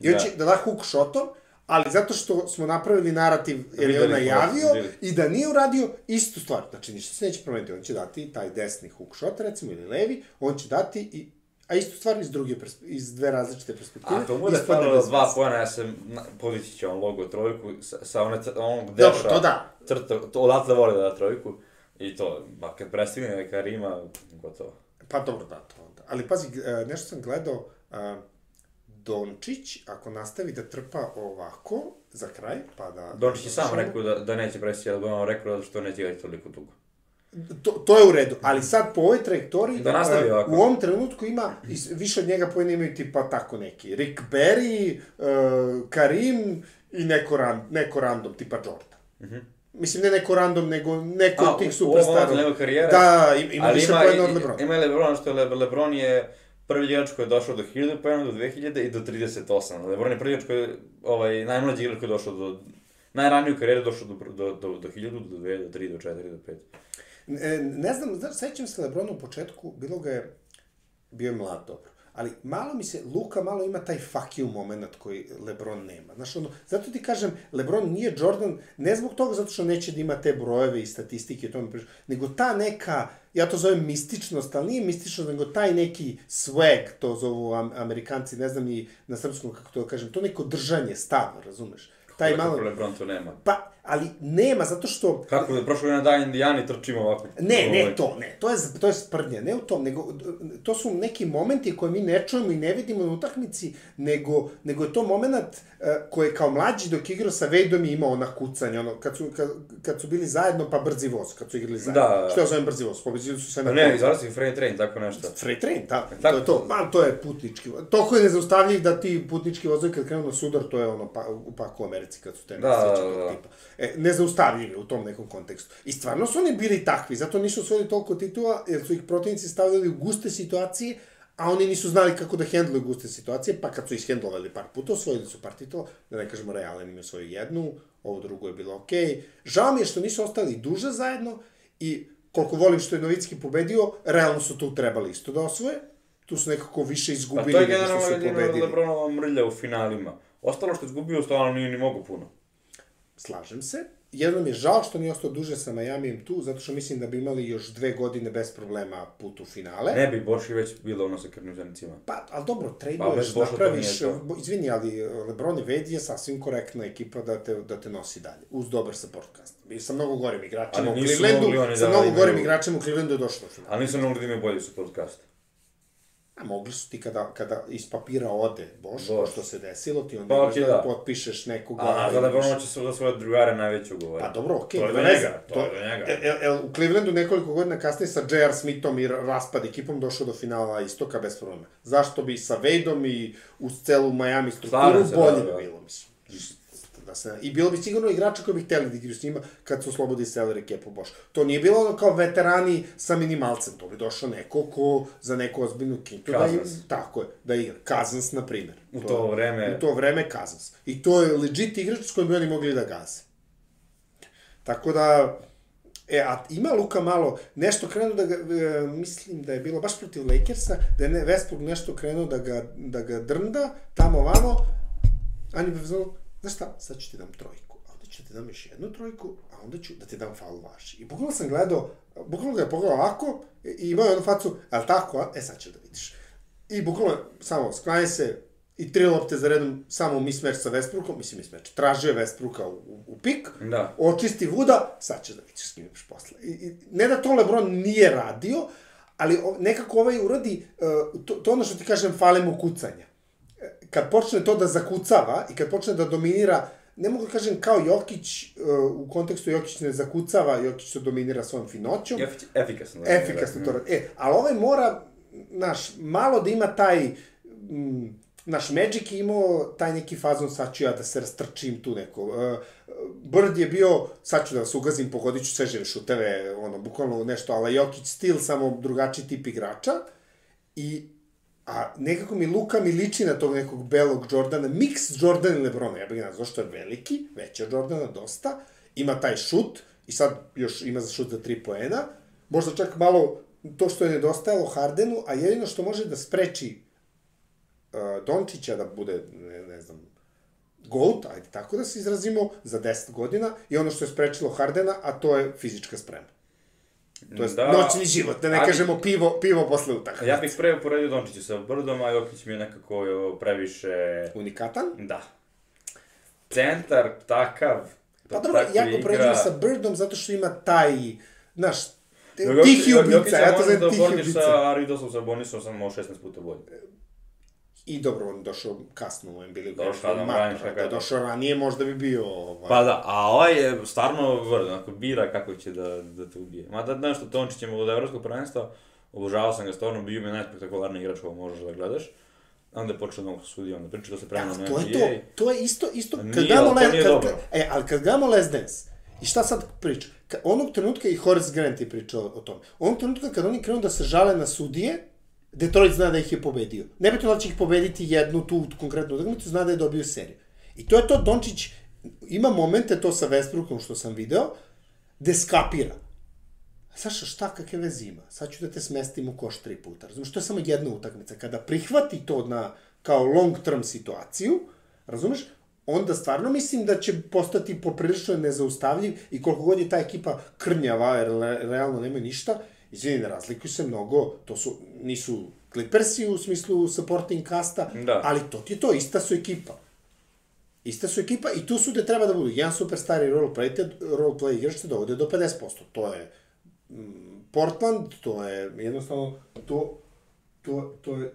i on Da. će da da hook shotom, ali zato što smo napravili narativ, jer je on smo, najavio, i da nije uradio istu stvar. Znači, ništa se neće promeniti. On će dati taj desni hook shot, recimo, ili levi, on će dati i a istu stvar iz druge iz dve različite perspektive. Ako bude ispadne falilo dva pojena, ja se na- podići će on logo trojku sa, sa one, onog Dobro, deša. to da. Crta, to odatle voli da da trojku. I to, ba, kad prestigne Karima, gotovo. Pa dobro, da, to onda. Ali pazi, e, nešto sam gledao, a, Dončić, ako nastavi da trpa ovako, za kraj, pa da... Dončić je sam rekao da, da neće prestiti, ali on rekao zato što neće igrati toliko dugo. To, to je u redu, ali sad po ovoj trajektoriji, Da nastavi e, ovako. u ovom trenutku ima, više od njega pojene imaju tipa tako neki, Rick Barry, uh, Karim i neko, ran, neko random, tipa Jordan. Mislim, ne neko random, nego neko od tih momentu superstarova. njegove karijere? Da, im- ima više pojena od Lebrona. ima Lebron, što je Le, Lebron je prvi igrač koji je došao do 1000 pojena, do 2000 i do 38. Lebron je prvi igrač koji je, ovaj, najmlađi igrač koji je došao do, najraniji u karijeri došao do, do, do, do 1000, do 2, do 3, do 4, do 5. E, ne znam, znaš, sećam se Lebrona u početku, bilo ga je, bio je mlad dobro. Ali malo mi se, Luka malo ima taj fuck you moment koji Lebron nema. Znaš, ono, zato ti kažem, Lebron nije Jordan, ne zbog toga zato što neće da ima te brojeve i statistike, to mi priča, nego ta neka, ja to zovem mističnost, ali nije mističnost, nego taj neki swag, to zovu am, amerikanci, ne znam ni na srpskom kako to da kažem, to neko držanje, stav, razumeš? Taj Kako malo... Lebron to nema? Pa, ali nema, zato što... Kako da prošlo na dan Indijani trčimo ovako? Ne, Ovaj, ne to, ne, to je, to je sprdnja, ne u tom, nego to su neki momenti koje mi ne čujemo i ne vidimo na utakmici, nego, nego je to moment uh, koji je kao mlađi dok igrao sa Vejdom i imao ona kucanje, ono, kad su, kad, kad su bili zajedno, pa brzi voz, kad su igrali zajedno. Da, da. Što ja zovem brzi voz, pobeđili su na Pa ne, koncu. izvali si Freight Train, tako nešto. Freight train, da, Tako. to je to. Man, to je putnički. Toliko je nezaustavljiv da ti putnički vozovi kad krenu na sudar, to je ono pa, u paku Americi kad su te Da, nesreće da, tog da. tipa. E, nezaustavljivi u tom nekom kontekstu. I stvarno su oni bili takvi, zato nisu osvojili toliko titula, jer su ih protivnici stavljali u guste situacije, a oni nisu znali kako da hendluju guste situacije, pa kad su ishendlovali par puta, osvojili su par titula, da ne kažemo Real im je osvojio jednu, ovo drugo je bilo okej. Okay. Žao mi je što nisu ostali duže zajedno i koliko volim što je Novicki pobedio, realno su tu trebali isto da osvoje, tu su nekako više Pa izgubili to je nego što generalno su pobedili. Lebronova mrlja u finalima. Ostalo što je izgubio, stvarno nije ni mogu puno. Slažem se. Jedno mi je žao što nije ostao duže sa Majamijem tu, zato što mislim da bi imali još dve godine bez problema put u finale. Ne bi Boši već bilo ono sa krvnim zrnicima. Pa, ali dobro, Pa, Boša to napraviš, izvini, ali Lebron i Wade je sasvim korektna ekipa da te, da te nosi dalje, uz dobar support cast. I sa mnogo gorim igračima u Clevelandu, sa da mnogo gorim igračima u Clevelandu je došlo. Ali nisu mogli da imaju bolji su podcast. A mogli su ti kada, kada iz papira ode Boš, Boš. što se desilo, ti onda Pa, okej, da, da. potpišeš nekoga. A, za imaš- Lebronova će se za svoje drugare najveće ugovore. Pa dobro, okej, To je do njega, to je do njega. E, e, e, u Clevelandu nekoliko godina kasnije sa J.R. Smithom i raspad ekipom došao do finala istoka bez problema. Zašto bi sa Wadeom i uz celu Miami strukturu bolje da, da. bilo, mislim. Da se, I bilo bi sigurno igrača koji bi hteli da igraju s njima kad su oslobodi salary cap-u Boš. To nije bilo ono kao veterani sa minimalcem, to bi došao neko ko za neku ozbiljnu kintu da im, tako je, da igra. Kazans, na primjer. U to vreme- U to vreme Kazans. I to je legit igrač s kojim bi oni mogli da gaze. Tako da, e, a ima Luka malo, nešto krenuo da ga, e, mislim da je bilo baš protiv Lakersa, da je ne, Westbrook nešto krenuo da ga, da ga drnda, tamo vamo, a ni bi znaš šta, sad ću ti dam trojku, a onda ću ti dam još jednu trojku, a onda ću da ti dam faul vaši. I bukvalno sam gledao, bukvalno ga je pogledao ovako, i imao je jednu facu, ali tako, a? e sad ću da vidiš. I bukvalno, samo, sklanje se, i tri lopte za redom, samo mismatch sa Westbrookom, mislim mismatch, tražio je Westbrooka u, u, u pik, Da. očisti Vuda, sad ćeš da vidiš s kim imaš posle. I, i, ne da to Lebron nije radio, ali o, nekako ovaj uradi, uh, to, to ono što ti kažem, fale mu kucanja. E, Kad počne to da zakucava i kad počne da dominira, ne mogu da kažem kao Jokić, uh, u kontekstu Jokić ne zakucava, Jokić to dominira svojom finoćom, Efi- Efikasno. efikasno to radi. E, ali ovaj mora, naš, malo da ima taj, mm, naš Magic je imao taj neki fazon, sad ću ja da se rastrčim tu neko. Uh, Bird je bio, sad ću da vas ugazim, pogodit ću sveže šuteve, ono, bukvalno nešto, ali Jokić stil, samo drugačiji tip igrača. I A nekako mi Luka mi liči na tog nekog belog Jordana, mix Jordan i Lebrona, ja bih ga nazvao što je veliki, veći od Jordana dosta, ima taj šut i sad još ima za šut za tri poena, možda čak malo to što je nedostajalo Hardenu, a jedino što može da spreči uh, Dončića da bude, ne, ne znam, GOAT, ajde tako da se izrazimo, za 10 godina, i ono što je sprečilo Hardena, a to je fizička sprema. To je Da. noćni život, da ne Ali- kažemo pivo, pivo posle utakmice. Ja bih pre uporedio Dončića sa Brdom, a Jokić mi je nekako previše... Unikatan? Da. Centar takav... Pa dobro, takvi ja ga upoređujem sa Birdom zato što ima taj, znaš, tihi Jokića ubica, ja to možeš zovem da tihi ubica. sa Aridosom, sa Bonisom, samo 16 puta bolje. I dobro, on došao kasno u NBA ligu. Došao Da je kada. došao ranije, možda bi bio... Ovaj, Pa da, a ovaj je stvarno vrd, onako bira kako će da, da te ubije. Mada nešto Tončić je od evropskog prvenstva, obožavao sam ga stvarno, bio mi najspektakularniji igrač koga možeš da gledaš. Onda je počeo mnogo sudija, onda priča da se prema na to NBA. je to, to je isto, isto, kad Nije, gledamo ali to Le- nije kad, dobro. E, ali kad gledamo Les Dance, i šta sad priča? Ka, onog trenutka i Horace Grant je pričao o tome. Onog trenutka kad oni krenu da se žale na sudije, Detroit zna da ih je pobedio. Nebitno da će ih pobediti jednu tu konkretnu utakmicu, zna da je dobio seriju. I to je to, Dončić ima momente to sa Westbrookom što sam video, gde skapira. Saša, šta, kakve veze ima? Sad ću da te smestim u koš tri puta. Razumeš, to je samo jedna utakmica. Kada prihvati to na, kao long term situaciju, razumeš, onda stvarno mislim da će postati poprilično nezaustavljiv i koliko god je ta ekipa krnjava, jer realno nema ništa, izvini, ne razlikuju se mnogo, to su, nisu Clippersi u smislu supporting casta, Da. ali to ti je to, ista su ekipa. Ista su ekipa i tu su gde treba da budu. Jedan superstar i role play, te, role play igrač te dovode do 50%. To je mm, Portland, to je jednostavno, to, to, to je,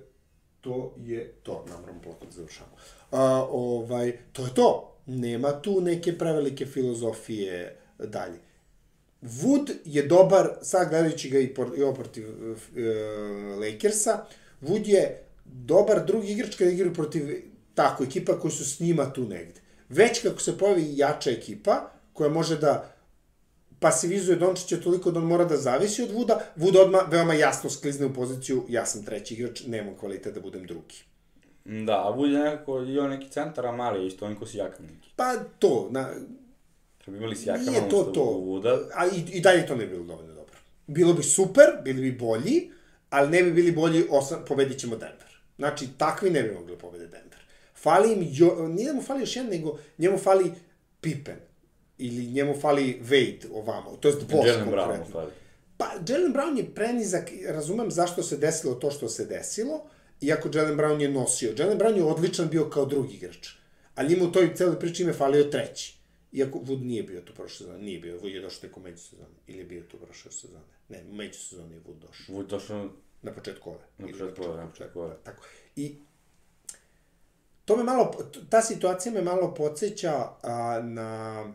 to je to. Ne moramo plakati, završamo. A, ovaj, to je to. Nema tu neke prevelike filozofije dalje. Wood je dobar, sad gledajući ga i, por, i ovo protiv uh, Lakersa, Wood je dobar drugi igrač kada igraju protiv tako ekipa koji su s njima tu negde. Već kako se pojavi jača ekipa, koja može da pasivizuje Dončića toliko da on mora da zavisi od Vuda, Vud odmah veoma jasno sklizne u poziciju ja sam treći igrač, nemam kvalitet da budem drugi. Da, a Vud je nekako, i on neki centar, a mali isto, on ko si jaka neki. Pa to, na, Kad bi imali si jaka nije to to, Vuda, a i, i dalje to ne bi bilo dovoljno dobro. Bilo bi super, bili bi bolji, ali ne bi bili bolji, osam, pobedit ćemo Denver. Znači, takvi ne bi mogli pobede Denver. Fali im, jo, nije da mu fali još jedan, nego njemu fali Pippen. Ili njemu fali Wade ovamo, to jest Bosch Jalen Brown, konkretno. stvari. Pa, Jalen Brown je prenizak, razumem zašto se desilo to što se desilo, iako Jalen Brown je nosio. Jalen Brown je odličan bio kao drugi igrač, ali njemu u toj celoj priči ime falio treći. Iako Wood nije bio tu prošle sezone, nije bio, Wood je došao tek u međusezone, ili je bio tu prošle sezone. Ne, u međusezoni je Wood došao. Vud došao, Na početku ove. Na početku ove, na početku ove. Tako. I to me malo, ta situacija me malo podsjeća a, na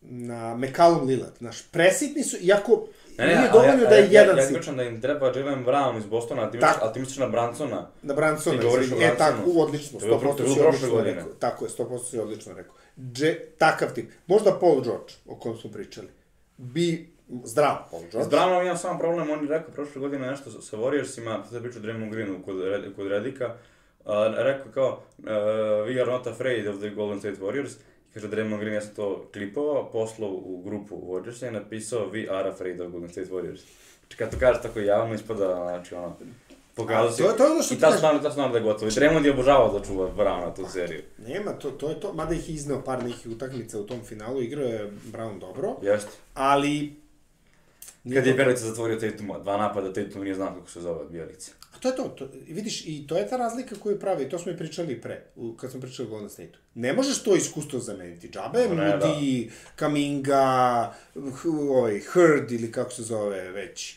na McCallum Lillard, znaš, presitni su, iako Ne, ne, nije dovoljno ja- da je ja, jedan ja, ja pričam da im treba Jalen Brown iz Bostona, a ti misliš, ali ti misliš na Bransona. Na Bransona, Ti govoriš o e, tako, u, odlično, To je bilo 100% prošle si odlično rekao. Tako je, 100% si odlično rekao. Dže, takav tip. Možda Paul George, o kojem smo pričali. Bi, zdrav Paul George. Brownom imam samo problem, on je rekao prošle godine nešto sa- Warriorsima, sad pričao o Draymond Greenu kod, kod Redika, a, rekao kao, uh, we are not afraid of the Golden State Warriors, I kaže Draymond Green, ja sam to klipovao, poslao u grupu Warriorsa i napisao, we are afraid of Golden State Warriors. Znači kad to kažeš tako javno, ispada, znači ono, pokazao si. to je- to ono što I ti ta kažem. stvarno, ta stvarno da je gotovo. I Draymond je obožavao da čuva Browna tu seriju. Nema, to, to je to, mada ih je izneo par nekih utakmica u tom finalu, igrao je Brown dobro, Jeste. ali... Kad je Bjelica zatvorio Tatuma, dva napada, Tatum nije znao kako se zove od Bjelice. A to je to, to, vidiš, i to je ta razlika koju pravi, to smo i pričali pre, u, kad smo pričali o Golden State-u. Ne možeš to iskustvo zameniti. Džabe, Ne, da. Moody, Kaminga, ovaj, Hurd ili kako se zove već,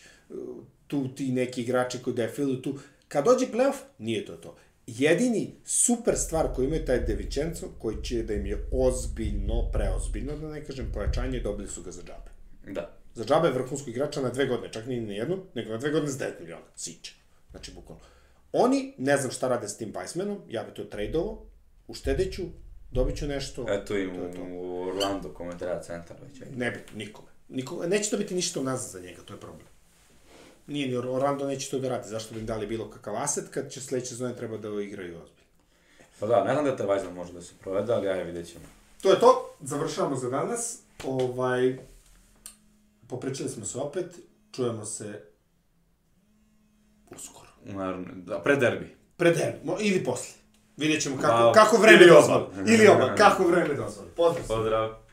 tu ti neki igrači koji defiluju tu. Kad dođe playoff, nije to to. Jedini super stvar koju imaju taj De Vincenzo, koji će da im je ozbiljno, preozbiljno, da ne kažem, pojačanje, dobili su ga za džabe. Da. Za džabe vrhunskog igrača na dve godine, čak nije ni na jednu, nego na dve godine s 9 miliona, siće. Znači, bukvalno. Oni, ne znam šta rade s tim Weissmanom, ja bi to tradeovo, uštedeću, dobit ću nešto. Eto im to to. u Orlando komentara centar već. Ne bi, nikome. Nikome. Neće to biti ništa unazad za njega, to je problem. Nije ni Orlando neće to da radi, zašto bi im dali bilo kakav aset kad će sledeće sezone treba da igraju ozbiljno. Pa da, ne znam da taj Weissman može da se provede, ali ajde vidjet ćemo. To je to, završavamo za danas. Ovaj, popričali smo se opet, čujemo se uskoro. Naravno, da, pre derbi. Pre derbi, mo- ili posle. Vidjet ćemo kako, Ma, kako vreme ili dozvoli. Ili oba, kako vreme dozvoli. Pozdrav. Pozdrav.